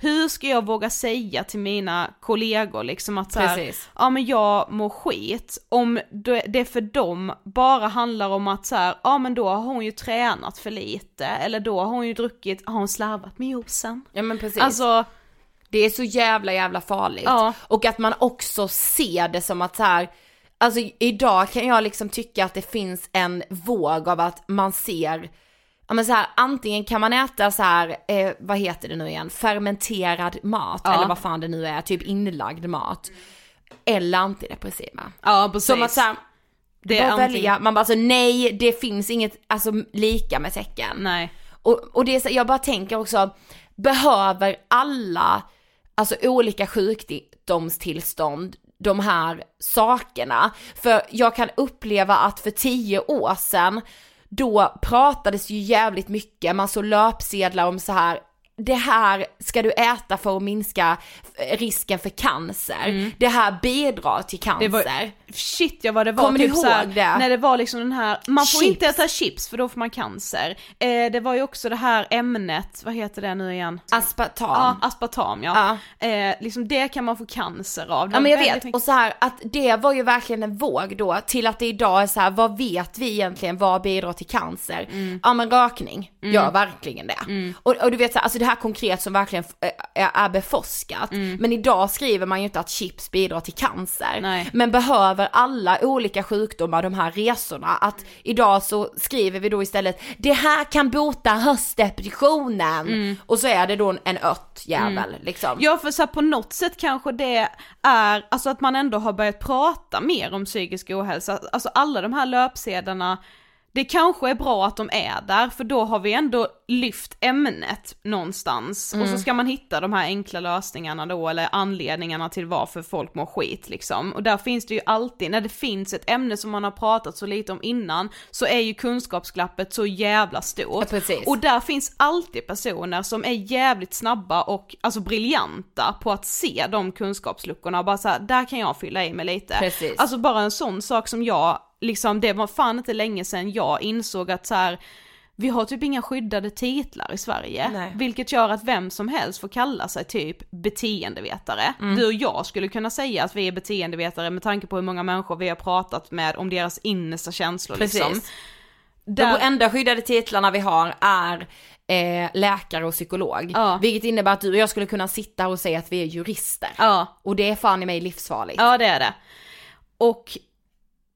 hur ska jag våga säga till mina kollegor liksom att så här, ja men jag mår skit, om det det för dem bara handlar om att så här, ja men då har hon ju tränat för lite, eller då har hon ju druckit, har hon slarvat med juicen? ja men precis. Alltså, Det är så jävla jävla farligt. Ja. Och att man också ser det som att så här, alltså idag kan jag liksom tycka att det finns en våg av att man ser, ja men så här, antingen kan man äta så här, eh, vad heter det nu igen, fermenterad mat, Ja. eller vad fan det nu är, typ inlagd mat. Eller antidepressiva. ja precis. Som att så här, Det är välja, man bara alltså nej, det finns inget, alltså lika med tecken. Nej. Och, och det är så, jag bara tänker också, behöver alla, alltså olika sjukdomstillstånd, de här sakerna? För jag kan uppleva att för tio år sedan, då pratades ju jävligt mycket, man såg löpsedlar om så här, det här ska du äta för att minska risken för cancer. Det här bidrar till cancer. Mm. Det var, shit ja vad det var Kommer du typ såhär, ihåg det? när det var liksom den här, man får Chips. inte äta chips för då får man cancer. Eh, det var ju också det här ämnet, vad heter det nu igen? Aspartam. Ja, aspartam ja. Eh, liksom det kan man få cancer av. Ja men jag vet, mycket- och så här att det var ju verkligen en våg då till att det idag är så här, vad vet vi egentligen, vad bidrar till cancer? Mm. Ja men rökning gör verkligen det. Och, och du vet så här, alltså det här konkret som verkligen är, är beforskat. Men idag skriver man ju inte att chips bidrar till cancer. Mm. Nej. Men behöver alla olika sjukdomar de här resorna? Att idag så skriver vi då istället, det här kan bota höstdepressionen. Och så är det då en ört jävel liksom. Ja för så på något sätt kanske det är, alltså att man ändå har börjat prata mer om psykisk ohälsa, alltså alla de här löpsedlarna, det kanske är bra att de är där för då har vi ändå lyft ämnet någonstans och så ska man hitta de här enkla lösningarna då eller anledningarna till varför folk mår skit liksom. Och där finns det ju alltid, när det finns ett ämne som man har pratat så lite om innan så är ju kunskapsglappet så jävla stort. Ja. Och där finns alltid personer som är jävligt snabba och alltså briljanta på att se de kunskapsluckorna och bara så här, där kan jag fylla i mig lite. Precis. Alltså bara en sån sak som jag, liksom det var fan inte länge sedan jag insåg att så här. Vi har typ inga skyddade titlar i Sverige, Nej. vilket gör att vem som helst får kalla sig typ beteendevetare. Mm. Du och jag skulle kunna säga att vi är beteendevetare med tanke på hur många människor vi har pratat med om deras innersta känslor Precis. liksom. De enda skyddade titlarna vi har är eh, läkare och psykolog. Ja. Vilket innebär att du och jag skulle kunna sitta och säga att vi är jurister. Ja, Och det är fan i mig livsfarligt. Ja det är det. Och,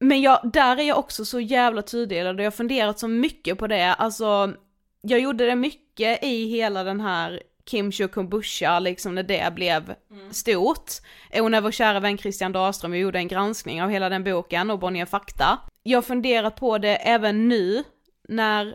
men jag, där är jag också så jävla tudelad och jag har funderat så mycket på det, alltså jag gjorde det mycket i hela den här Kimchi och kombucha, liksom när det blev stort. Och när vår kära vän Christian Dahlström gjorde en granskning av hela den boken och Bonnier Fakta. Jag har funderat på det även nu, när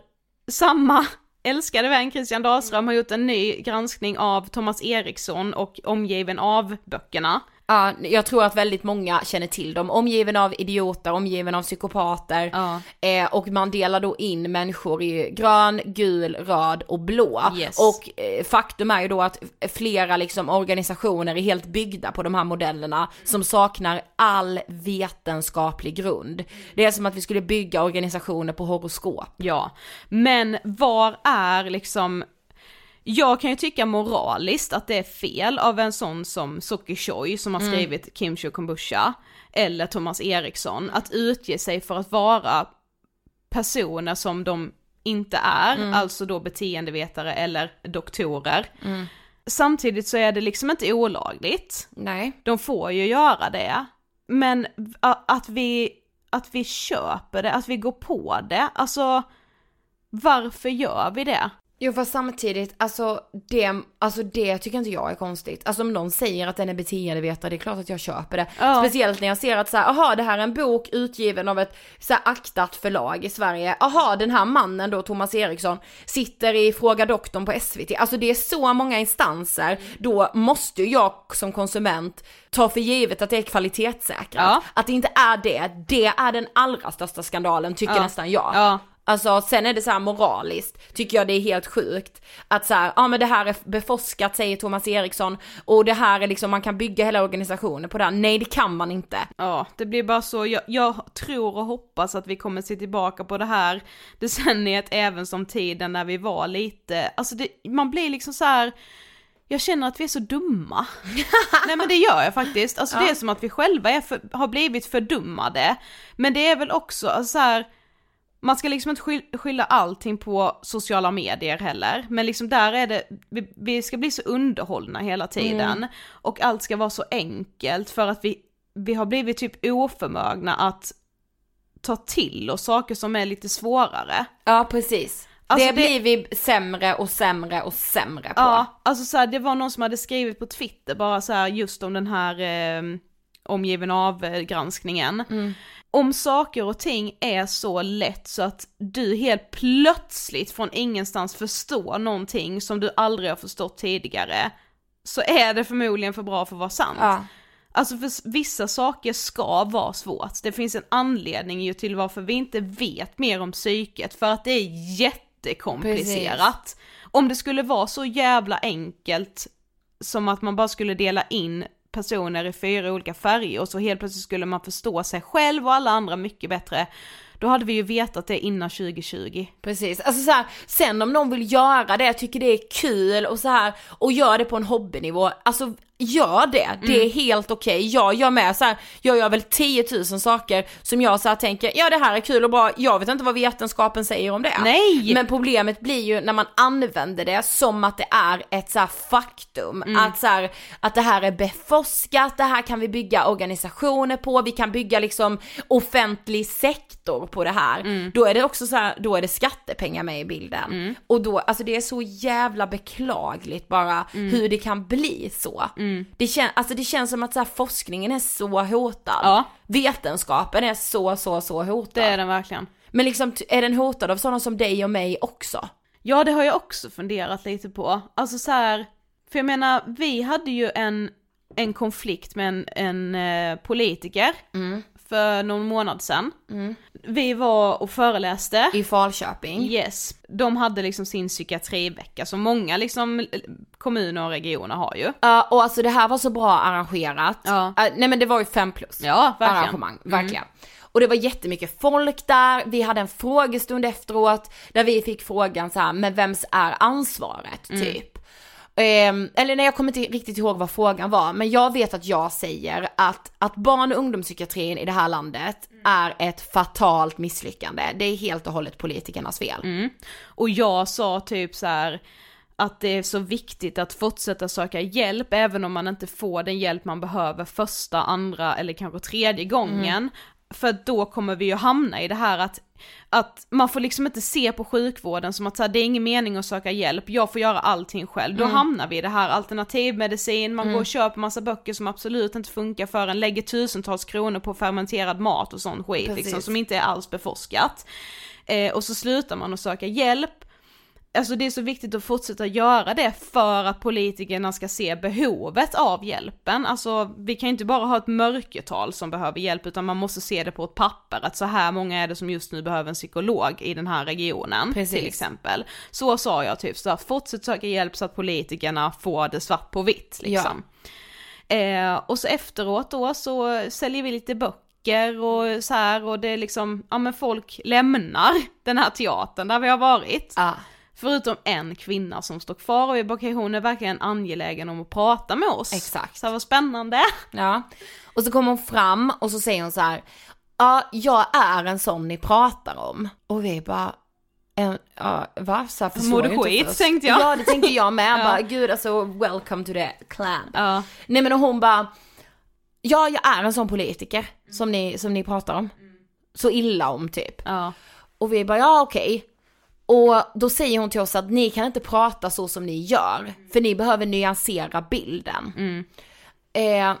samma älskade vän Christian Dahlström har gjort en ny granskning av Thomas Eriksson och Omgiven av böckerna. Ja, jag tror att väldigt många känner till dem. Omgiven av idioter, omgiven av psykopater. Ja. Eh, och man delar då in människor i grön, gul, röd och blå. Yes. Och eh, faktum är ju då att flera liksom organisationer är helt byggda på de här modellerna som saknar all vetenskaplig grund. Det är som att vi skulle bygga organisationer på horoskop. Ja, men var är liksom jag kan ju tycka moraliskt att det är fel av en sån som Soki Choi som har skrivit Kimchi Kombusha eller Thomas Eriksson att utge sig för att vara personer som de inte är, alltså då beteendevetare eller doktorer. Samtidigt så är det liksom inte olagligt. Nej. De får ju göra det. Men att vi, att vi köper det, att vi går på det, alltså varför gör vi det? Jo fast samtidigt, alltså det, alltså det tycker inte jag är konstigt. Alltså om någon säger att den är beteendevetare, det är klart att jag köper det. Ja. Speciellt när jag ser att så här, aha det här är en bok utgiven av ett så här aktat förlag i Sverige. Aha den här mannen då, Thomas Eriksson, sitter i Fråga Doktorn på SVT. Alltså det är så många instanser, då måste jag som konsument ta för givet att det är kvalitetssäkrat. Ja. Att det inte är det, det är den allra största skandalen tycker Ja. nästan jag. Ja. Alltså sen är det så här moraliskt, tycker jag det är helt sjukt. Att så här, ja men det här är beforskat säger Thomas Eriksson och det här är liksom, man kan bygga hela organisationen på det här. Nej det kan man inte. Ja, det blir bara så, jag, jag tror och hoppas att vi kommer se tillbaka på det här decenniet även som tiden när vi var lite, alltså det, man blir liksom så här. jag känner att vi är så dumma. Nej men det gör jag faktiskt, alltså det är som att vi själva för, har blivit fördummade. Men det är väl också alltså, så här. Man ska liksom inte skyll- skylla allting på sociala medier heller, men liksom där är det, vi, vi ska bli så underhållna hela tiden och allt ska vara så enkelt för att vi, vi har blivit typ oförmögna att ta till oss saker som är lite svårare. Ja precis. Alltså, det blir vi sämre och sämre och sämre på. Ja, alltså så här, det var någon som hade skrivit på Twitter bara så här just om den här eh, omgiven av eh, granskningen. Om saker och ting är så lätt så att du helt plötsligt från ingenstans förstår någonting som du aldrig har förstått tidigare, så är det förmodligen för bra för att vara sant. Ja. Alltså för vissa saker ska vara svårt. Det finns en anledning ju till varför vi inte vet mer om psyket, för att det är jättekomplicerat. Om det skulle vara så jävla enkelt som att man bara skulle dela in personer i fyra olika färger och så helt plötsligt skulle man förstå sig själv och alla andra mycket bättre, då hade vi ju vetat det innan 2020. Precis, alltså så här, sen om någon vill göra det, tycker det är kul och så här och gör det på en hobbynivå, alltså gör det, det Mm. är helt okej. Jag gör med så här, jag gör väl 10 000 saker som jag så tänker, ja det här är kul och bra, jag vet inte vad vetenskapen säger om det. Nej! Men problemet blir ju när man använder det som att det är ett så faktum, Mm. att så här, att det här är beforskat, det här kan vi bygga organisationer på, vi kan bygga liksom offentlig sektor på det här. Mm. Då är det också så här, då är det skattepengar med i bilden. Och då, alltså det är så jävla beklagligt bara Mm. hur det kan bli så. Det, kän, alltså det känns som att så här, forskningen är så hotad. Ja. Vetenskapen är så, så, så hotad. Det är den verkligen. Men liksom, är den hotad av sådana som dig och mig också? Ja, det har jag också funderat lite på. Alltså så här, för jag menar, vi hade ju en, en konflikt med en, en eh, politiker för någon månad sedan. Vi var och föreläste. I Falköping? Yes, de hade liksom sin psykiatrivecka som många liksom kommuner och regioner har ju. Ja, och alltså det här var så bra arrangerat. Ja. Eh, nej men det var ju fem plus Ja, verkligen. Mm. arrangemang, verkligen. Och det var jättemycket folk där, vi hade en frågestund efteråt där vi fick frågan så här, men vems är ansvaret Mm. typ? Ehm, eller nej jag kommer inte riktigt ihåg vad frågan var, men jag vet att jag säger att, att barn och ungdomspsykiatrin i det här landet är ett fatalt misslyckande. Det är helt och hållet politikernas fel. Mm. Och jag sa typ så här att det är så viktigt att fortsätta söka hjälp även om man inte får den hjälp man behöver första, andra eller kanske tredje gången. För då kommer vi ju hamna i det här att, att man får liksom inte se på sjukvården som att så här, det är ingen mening att söka hjälp, jag får göra allting själv. Då hamnar vi i det här alternativmedicin, man går och köper massa böcker som absolut inte funkar för en, lägger tusentals kronor på fermenterad mat och sån skit liksom, som inte är alls beforskat. Eh, och så slutar man att söka hjälp Alltså det är så viktigt att fortsätta göra det för att politikerna ska se behovet av hjälpen. Alltså vi kan inte bara ha ett mörkertal som behöver hjälp utan man måste se det på ett papper att så här många är det som just nu behöver en psykolog i den här regionen Precis. till exempel. Så sa jag typ, så här, fortsätt söka hjälp så att politikerna får det svart på vitt liksom. Eh, och så efteråt då så säljer vi lite böcker och så här och det är liksom, ja men folk lämnar den här teatern där vi har varit. Ja. Förutom en kvinna som står kvar och vi bara okej hon är verkligen angelägen om att prata med oss. Exakt. Så här, vad spännande. Ja. Och så kommer hon fram och så säger hon så här, ja jag är en sån ni pratar om. Och vi bara, en, ja, va? Så här, Mår du skit, tänkte jag. Ja det tänkte jag med, Ja. bara gud alltså welcome to the clan. Ja. Nej men och hon bara, ja jag är en sån politiker som ni, som ni pratar om. Så illa om typ. Ja. Och vi bara, ja okej. Och då säger hon till oss att ni kan inte prata så som ni gör, för ni behöver nyansera bilden. Eh,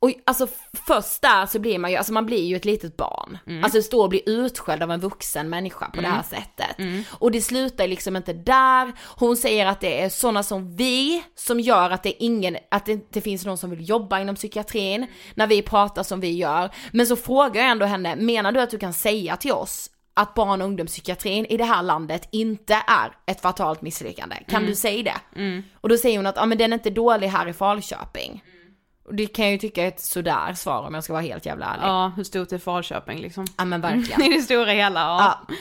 och alltså först där så blir man ju, alltså man blir ju ett litet barn. Alltså stå och bli utskälld av en vuxen människa på det här sättet. Och det slutar liksom inte där. Hon säger att det är sådana som vi som gör att det ingen, att det inte finns någon som vill jobba inom psykiatrin när vi pratar som vi gör. Men så frågar jag ändå henne, menar du att du kan säga till oss att barn och ungdomspsykiatrin i det här landet inte är ett fatalt misslyckande. Kan du säga det? Och då säger hon att, ja men den är inte dålig här i Falköping. Och det kan jag ju tycka är ett sådär svar om jag ska vara helt jävla ärlig. Ja, ja, hur stort är Falköping liksom? men verkligen. I det stora hela, ja. Ja.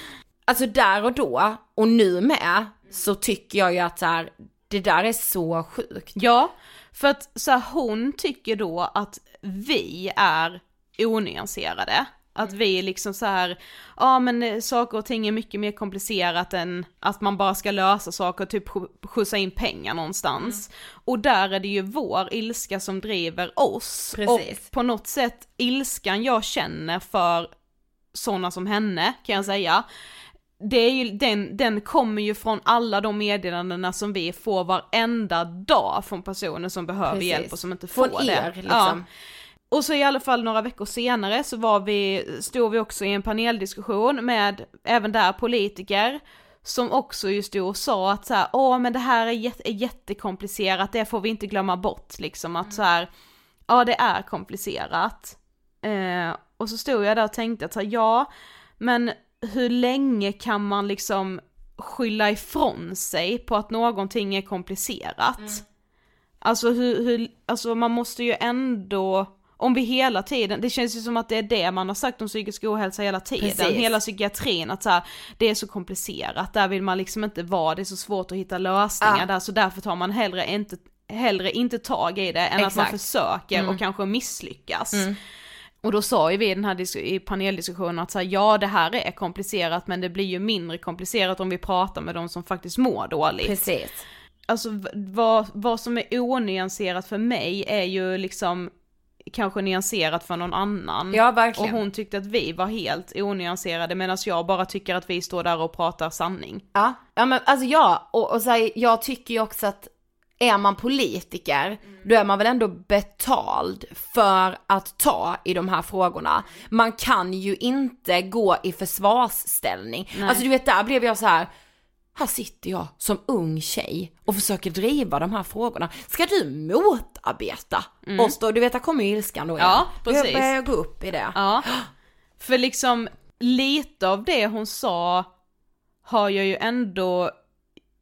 Alltså där och då, och nu med, så tycker jag ju att så här, det där är så sjukt. Ja, för att så här, hon tycker då att vi är onyanserade. Att vi är liksom så här, ja men saker och ting är mycket mer komplicerat än att man bara ska lösa saker och typ sk- skjutsa in pengar någonstans. Och där är det ju vår ilska som driver oss. Precis. Och på något sätt ilskan jag känner för sådana som henne kan jag säga. Det är ju, den, den kommer ju från alla de meddelandena som vi får varenda dag från personer som behöver Precis. hjälp och som inte får Från det. er, liksom. Ja. Och så i alla fall några veckor senare så var vi, stod vi också i en paneldiskussion med även där politiker som också just och sa att så här, åh men det här är, jätte, är jättekomplicerat, det får vi inte glömma bort liksom att så här, ja det är komplicerat. Eh, och så stod jag där och tänkte att så här, ja, men hur länge kan man liksom skylla ifrån sig på att någonting är komplicerat? Alltså hur, hur, alltså man måste ju ändå, om vi hela tiden, det känns ju som att det är det man har sagt om psykisk ohälsa hela tiden, Precis. hela psykiatrin, att så här, det är så komplicerat, där vill man liksom inte vara, det är så svårt att hitta lösningar Ja. där, så därför tar man hellre inte, hellre inte tag i det än att man Exakt. försöker och kanske misslyckas. Och då sa ju vi i den här i paneldiskussionen att så här, ja det här är komplicerat men det blir ju mindre komplicerat om vi pratar med de som faktiskt mår dåligt. Precis. Alltså vad, vad som är onyanserat för mig är ju liksom kanske nyanserat för någon annan. Ja, verkligen. Och hon tyckte att vi var helt onyanserade medan jag bara tycker att vi står där och pratar sanning. Ja, ja men alltså ja, och, och så här, jag tycker ju också att är man politiker, då är man väl ändå betald för att ta i de här frågorna. Man kan ju inte gå i försvarsställning. Alltså du vet, där blev jag så här. Här sitter jag som ung tjej och försöker driva de här frågorna. Ska du motarbeta oss då? Du vet, där kommer ju ilskan då igen. Ja, precis. Jag börjar gå upp i det. Ja. För liksom lite av det hon sa har jag ju ändå,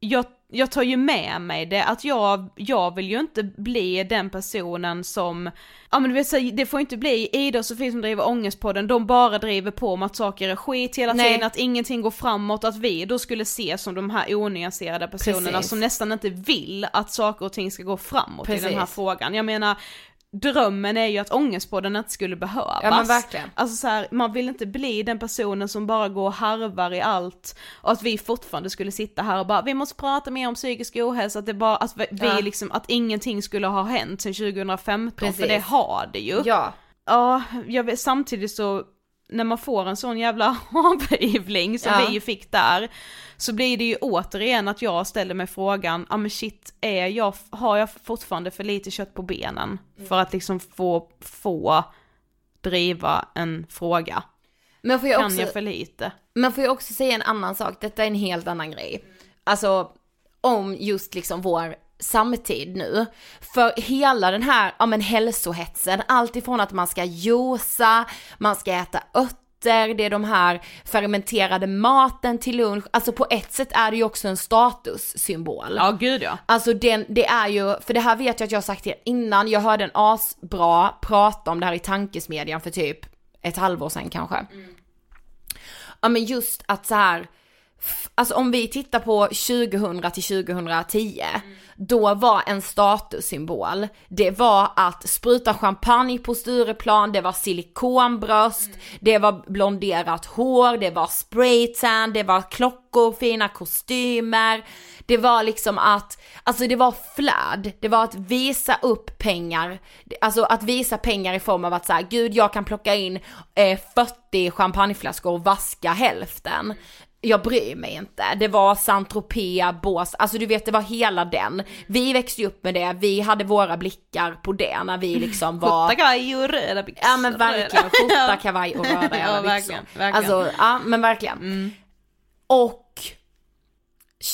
jag, jag tar ju med mig det, att jag, jag vill ju inte bli den personen som, ja men du vet här, det får inte bli Ida och Sofie som driver Ångestpodden, de bara driver på om att saker är skit hela Nej. tiden, att ingenting går framåt, att vi då skulle se som de här onyanserade personerna Precis. som nästan inte vill att saker och ting ska gå framåt i den här Precis. frågan. Jag menar, drömmen är ju att Ångestpodden inte skulle behövas. Ja, men verkligen. Alltså så här, man vill inte bli den personen som bara går och harvar i allt och att vi fortfarande skulle sitta här och bara vi måste prata mer om psykisk ohälsa, att det bara, att vi Ja. liksom, att ingenting skulle ha hänt sedan 2015 för Precis. det har det ju. Ja, Ja, jag vet, samtidigt så när man får en sån jävla avhyvling som Ja. vi ju fick där, så blir det ju återigen att jag ställer mig frågan, ja men shit, är jag, har jag fortfarande för lite kött på benen för att liksom få, få driva en fråga? men får jag Kan också... jag för lite? Men får jag också säga en annan sak, detta är en helt annan grej. alltså om just liksom vår samtid nu. För hela den här, ja men hälsohetsen, allt ifrån att man ska josa, man ska äta örter, det är de här fermenterade maten till lunch, alltså på ett sätt är det ju också en statussymbol. Ja gud ja. Alltså den, det är ju, för det här vet jag att jag har sagt till innan, jag hörde en asbra prata om det här i tankesmedjan för typ ett halvår sedan kanske. Ja men just att så här, alltså om vi tittar på 2000 till 2010, då var en statussymbol, det var att spruta champagne på Stureplan, det var silikonbröst, det var blonderat hår, det var spraytan, det var klockor, fina kostymer, det var liksom att, alltså det var flöd, det var att visa upp pengar, alltså att visa pengar i form av att säga gud jag kan plocka in eh, 40 champagneflaskor och vaska hälften. Jag bryr mig inte. Det var Saint-Tropez, Bås, alltså du vet det var hela den. Vi växte ju upp med det, vi hade våra blickar på det när vi liksom var... Skjorta, kavaj och röda byxor. Ja men verkligen, skjorta, kavaj och röda Ja, jävla byxor. verkligen, verkligen. Alltså, ja men verkligen. Och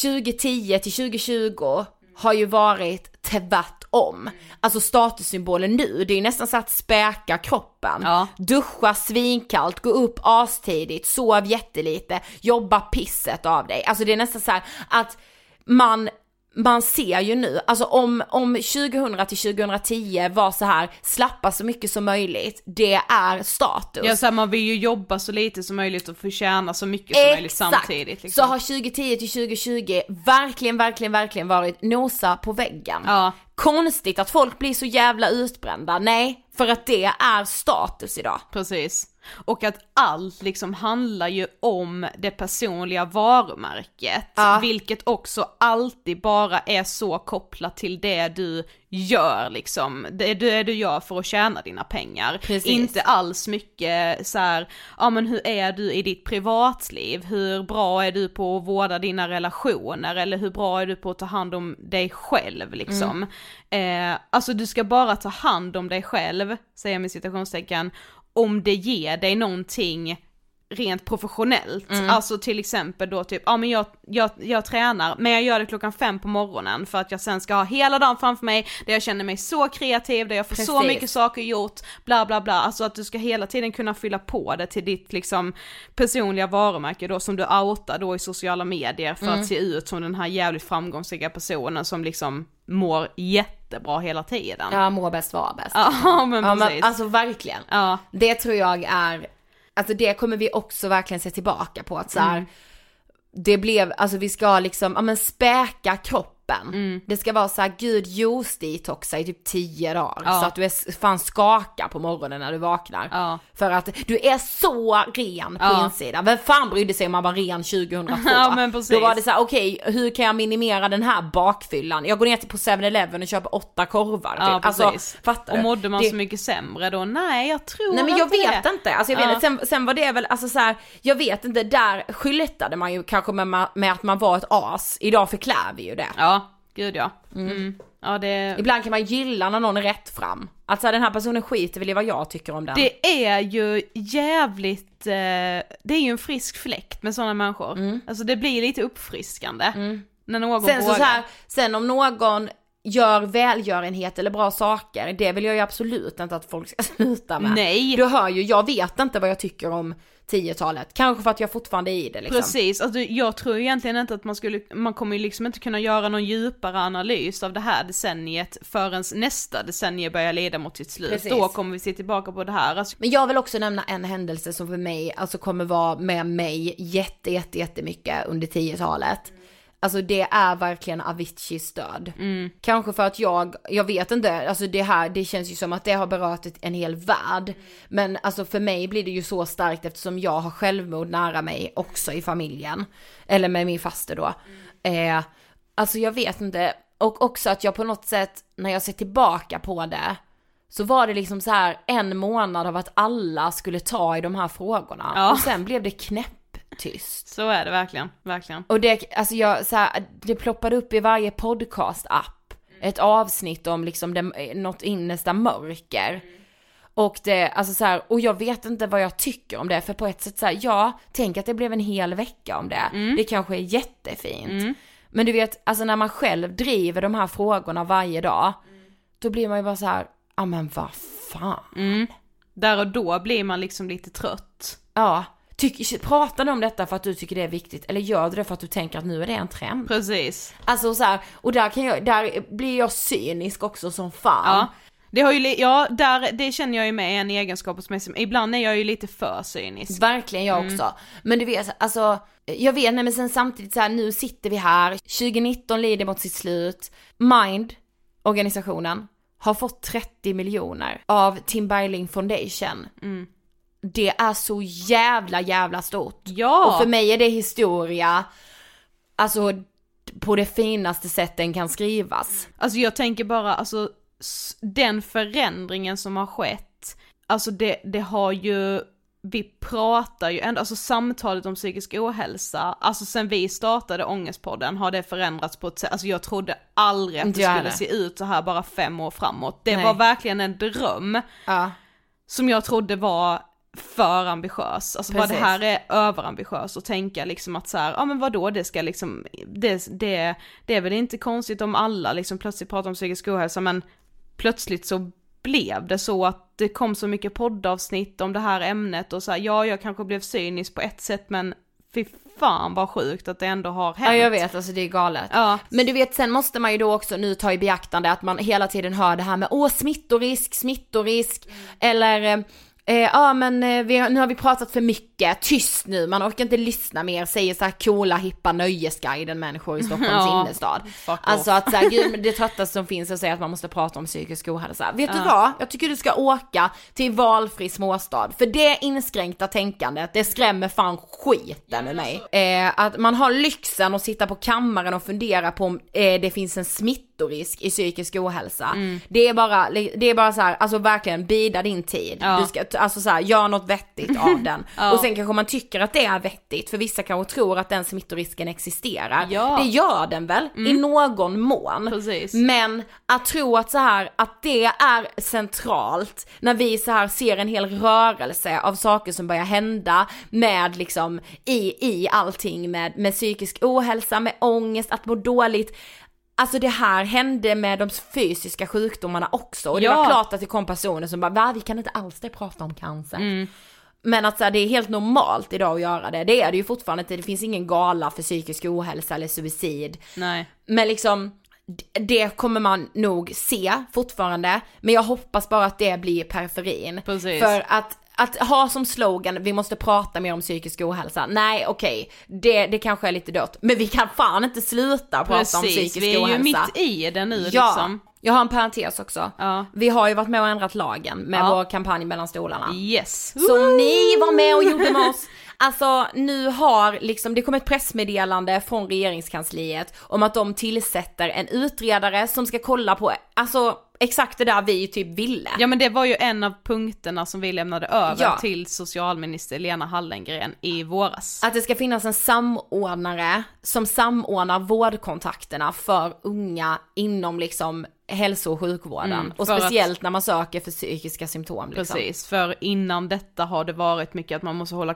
2010 till 2020 har ju varit tvärtom. Alltså statussymbolen nu, det är ju nästan så att späka kroppen. Ja. Duscha svinkallt, gå upp astidigt, sov jättelite, jobba pisset av dig. Alltså det är nästan så att man man ser ju nu, alltså om, om 2000 till 2010 var så här, slappa så mycket som möjligt, det är status. Ja, så här, man vill ju jobba så lite som möjligt och förtjäna så mycket som möjligt samtidigt. Liksom. Så har 2010 till 2020 verkligen, verkligen, verkligen varit nosa på väggen. Ja. Konstigt att folk blir så jävla utbrända, nej, för att det är status idag. Precis. Och att allt liksom handlar ju om det personliga varumärket. Ja. Vilket också alltid bara är så kopplat till det du gör liksom. Det, det du gör för att tjäna dina pengar. Precis. Inte alls mycket så här, ja men hur är du i ditt privatliv? Hur bra är du på att vårda dina relationer? Eller hur bra är du på att ta hand om dig själv liksom? Eh, alltså du ska bara ta hand om dig själv, säger jag med citationstecken, om det ger dig någonting rent professionellt. Alltså till exempel då typ, ja men jag, jag, jag tränar men jag gör det klockan fem på morgonen för att jag sen ska ha hela dagen framför mig där jag känner mig så kreativ, där jag får så Precis. mycket saker gjort, bla bla bla. Alltså att du ska hela tiden kunna fylla på det till ditt liksom personliga varumärke då som du outar då i sociala medier för att se ut som den här jävligt framgångsrika personen som liksom mår jättebra hela tiden. Ja, må bäst vara bäst. Ja men Ja, precis. men alltså verkligen. ja. Det tror jag är, alltså det kommer vi också verkligen se tillbaka på att så här, det blev, alltså vi ska liksom, ja men späka kroppen. Det ska vara så här, gud juice-detoxa i typ 10 dagar. Ja. Så att du är fan skakar på morgonen när du vaknar. Ja. För att du är så ren på Ja. insidan. Vem fan brydde sig om man var ren 2002? Ja. Då var det så här, okej hur kan jag minimera den här bakfyllan? Jag går ner till på 7-Eleven och köper åtta korvar. Ja typ. precis. Alltså, fattar och du? mådde man Det- så mycket sämre då? Nej jag tror Nej men jag inte vet det. inte, alltså jag vet. Sen, sen var det väl, alltså så här, jag vet inte, där skyltade man ju kanske med, med att man var ett as. Idag förklär vi ju det. Ja, gud ja. Mm. Ja det, Ibland kan man gilla när någon är rätt fram. Att så här, den här personen skiter väl i vad jag tycker om den. det är ju jävligt, eh, det är ju en frisk fläkt med sådana människor. Alltså det blir lite uppfriskande. När någon Mm. sen, så, vågar. så här, sen om någon gör välgörenhet eller bra saker, det vill jag ju absolut inte att folk ska sluta med. Nej. Du hör ju, jag vet inte vad jag tycker om 10-talet. Kanske för att jag fortfarande är i det liksom. Precis, alltså jag tror egentligen inte att man skulle, man kommer ju liksom inte kunna göra någon djupare analys av det här decenniet förrän nästa decennie börjar leda mot sitt slut. Precis. Då kommer vi se tillbaka på det här. Alltså, Men jag vill också nämna en händelse som för mig, alltså kommer vara med mig jätte, jätte, jättemycket under 10-talet. Alltså det är verkligen Aviciis död. Kanske för att jag, jag vet inte, alltså det här, det känns ju som att det har berört en hel värld. Men alltså för mig blir det ju så starkt eftersom jag har självmord nära mig också i familjen. Eller med min faster då. Eh, alltså jag vet inte, och också att jag på något sätt, när jag ser tillbaka på det, så var det liksom så här en månad av att alla skulle ta i de här frågorna. Ja. Och sen blev det knäpptyst. så är det verkligen, verkligen. Och det, alltså jag, så här, det ploppade upp i varje podcast-app. Ett avsnitt om liksom det, något innersta mörker. Och det, alltså så här, och jag vet inte vad jag tycker om det, för på ett sätt så här, ja, tänk att det blev en hel vecka om det. Det kanske är jättefint. Men du vet, alltså när man själv driver de här frågorna varje dag, då blir man ju bara så här, ja men vad fan. Mm. Där och då blir man liksom lite trött. Ja, Tyck, du om detta för att du tycker det är viktigt eller gör du det för att du tänker att nu är det en trend? Precis. Alltså så här, och där kan jag, där blir jag cynisk också som fan. Ja. Det har ju, ja, där, det känner jag ju med en egenskap hos mig som, ibland är jag ju lite för cynisk. Verkligen jag också. Men du vet, alltså, jag vet, nej men sen samtidigt så här, nu sitter vi här, 2019 lider mot sitt slut, Mind, organisationen, har fått 30 miljoner av Tim Bergling Foundation. Det är så jävla jävla stort. Ja! Och för mig är det historia, alltså på det finaste sätt den kan skrivas. Alltså jag tänker bara, alltså den förändringen som har skett, alltså det, det har ju, vi pratar ju ändå, alltså samtalet om psykisk ohälsa, alltså sen vi startade Ångestpodden har det förändrats på ett sätt, alltså jag trodde aldrig att det skulle heller. se ut så här bara fem år framåt. Det Nej. var verkligen en dröm Ja. som jag trodde var för ambitiös, alltså bara det Precis. här är överambitiöst att tänka liksom att så här, ja men vadå det ska liksom, det, det, det är väl inte konstigt om alla liksom plötsligt pratar om psykisk ohälsa men plötsligt så blev det så att det kom så mycket poddavsnitt om det här ämnet och så här, ja jag kanske blev cynisk på ett sätt men fy fan vad sjukt att det ändå har hänt. Ja jag vet, alltså det är galet. Ja. Men du vet, sen måste man ju då också nu ta i beaktande att man hela tiden hör det här med åh smittorisk, smittorisk, eller eh, eh, ja men eh, vi, nu har vi pratat för mycket, tyst nu, man orkar inte lyssna mer, säger så här coola hippa nöjesguiden människor i Stockholms Ja, innerstad. Alltså att så här, gud, det tröttaste som finns är att säga att man måste prata om psykisk ohälsa. Vet du vad? Jag tycker du ska åka till valfri småstad, för det inskränkta tänkandet, det skrämmer fan skiten ur mig. Eh, att man har lyxen att sitta på kammaren och fundera på om eh, det finns en smittorisk i psykisk ohälsa. Det är bara, det är bara så här, alltså verkligen bida din tid. Ja. Du ska, alltså så här, gör något vettigt av den. Och sen kanske man tycker att det är vettigt, för vissa kanske tror att den smittorisken existerar. Ja. Det gör den väl, i någon mån. Precis. Men att tro att så här, att det är centralt när vi så här ser en hel rörelse av saker som börjar hända med liksom i, i allting med, med psykisk ohälsa, med ångest, att må dåligt. Alltså det här hände med de fysiska sjukdomarna också och det Ja. var klart att det kom personer som bara va vi kan inte alls det prata om cancer. Mm. Men att så här, det är helt normalt idag att göra det, det är det ju fortfarande inte, det finns ingen gala för psykisk ohälsa eller suicid. Nej. Men liksom, det kommer man nog se fortfarande, men jag hoppas bara att det blir periferin. Precis. För att, att ha som slogan, vi måste prata mer om psykisk ohälsa, nej okej, det, det kanske är lite dött, men vi kan fan inte sluta prata om Precis, psykisk vi är ohälsa. ju mitt i det nu Ja, liksom. jag har en parentes också. Ja. Vi har ju varit med och ändrat lagen med Ja. vår kampanj mellan stolarna. Yes. Som ni var med och gjorde med oss. Alltså nu har liksom, det kom ett pressmeddelande från regeringskansliet om att de tillsätter en utredare som ska kolla på, alltså exakt det där vi typ ville. Ja men det var ju en av punkterna som vi lämnade över Ja. till socialminister Lena Hallengren i våras. Att det ska finnas en samordnare som samordnar vårdkontakterna för unga inom liksom hälso och sjukvården. Mm, och för att- speciellt när man söker för psykiska symptom. Liksom. Precis, för innan detta har det varit mycket att man måste hålla,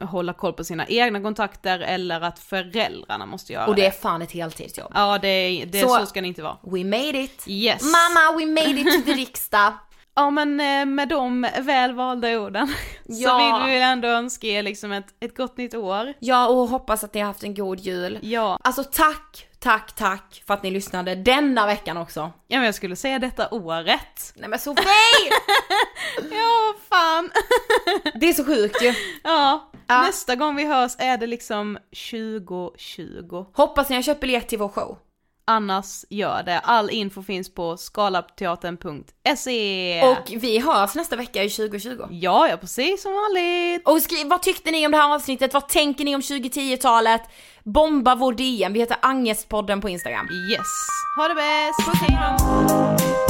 hålla koll på sina egna kontakter eller att föräldrarna måste göra Och det är fan ett heltidsjobb. Ja det, det Så- så, ska det inte vara. We made it! Yes. Mamma, we made it till riksdag! Ja men eh, med de väl valda orden så Ja. vill vi ändå önska er liksom ett, ett gott nytt år. Ja, och hoppas att ni har haft en god jul. Ja, Alltså tack, tack, tack för att ni lyssnade denna veckan också. ja men jag skulle säga detta året. Nej men Sofie! Ja fan. det är så sjukt ju. Ja, Ja. nästa gång vi hörs är det liksom 2020. Hoppas ni har köpt biljett till vår show. Annars gör det. All info finns på skalapteatern.se. Och vi hörs nästa vecka i 2020. Ja, ja precis som vanligt. Och skriv, vad tyckte ni om det här avsnittet? Vad tänker ni om 2010-talet? Bomba vår DM, vi heter Angestpodden på Instagram. Yes. Ha det bäst. Puss hej då.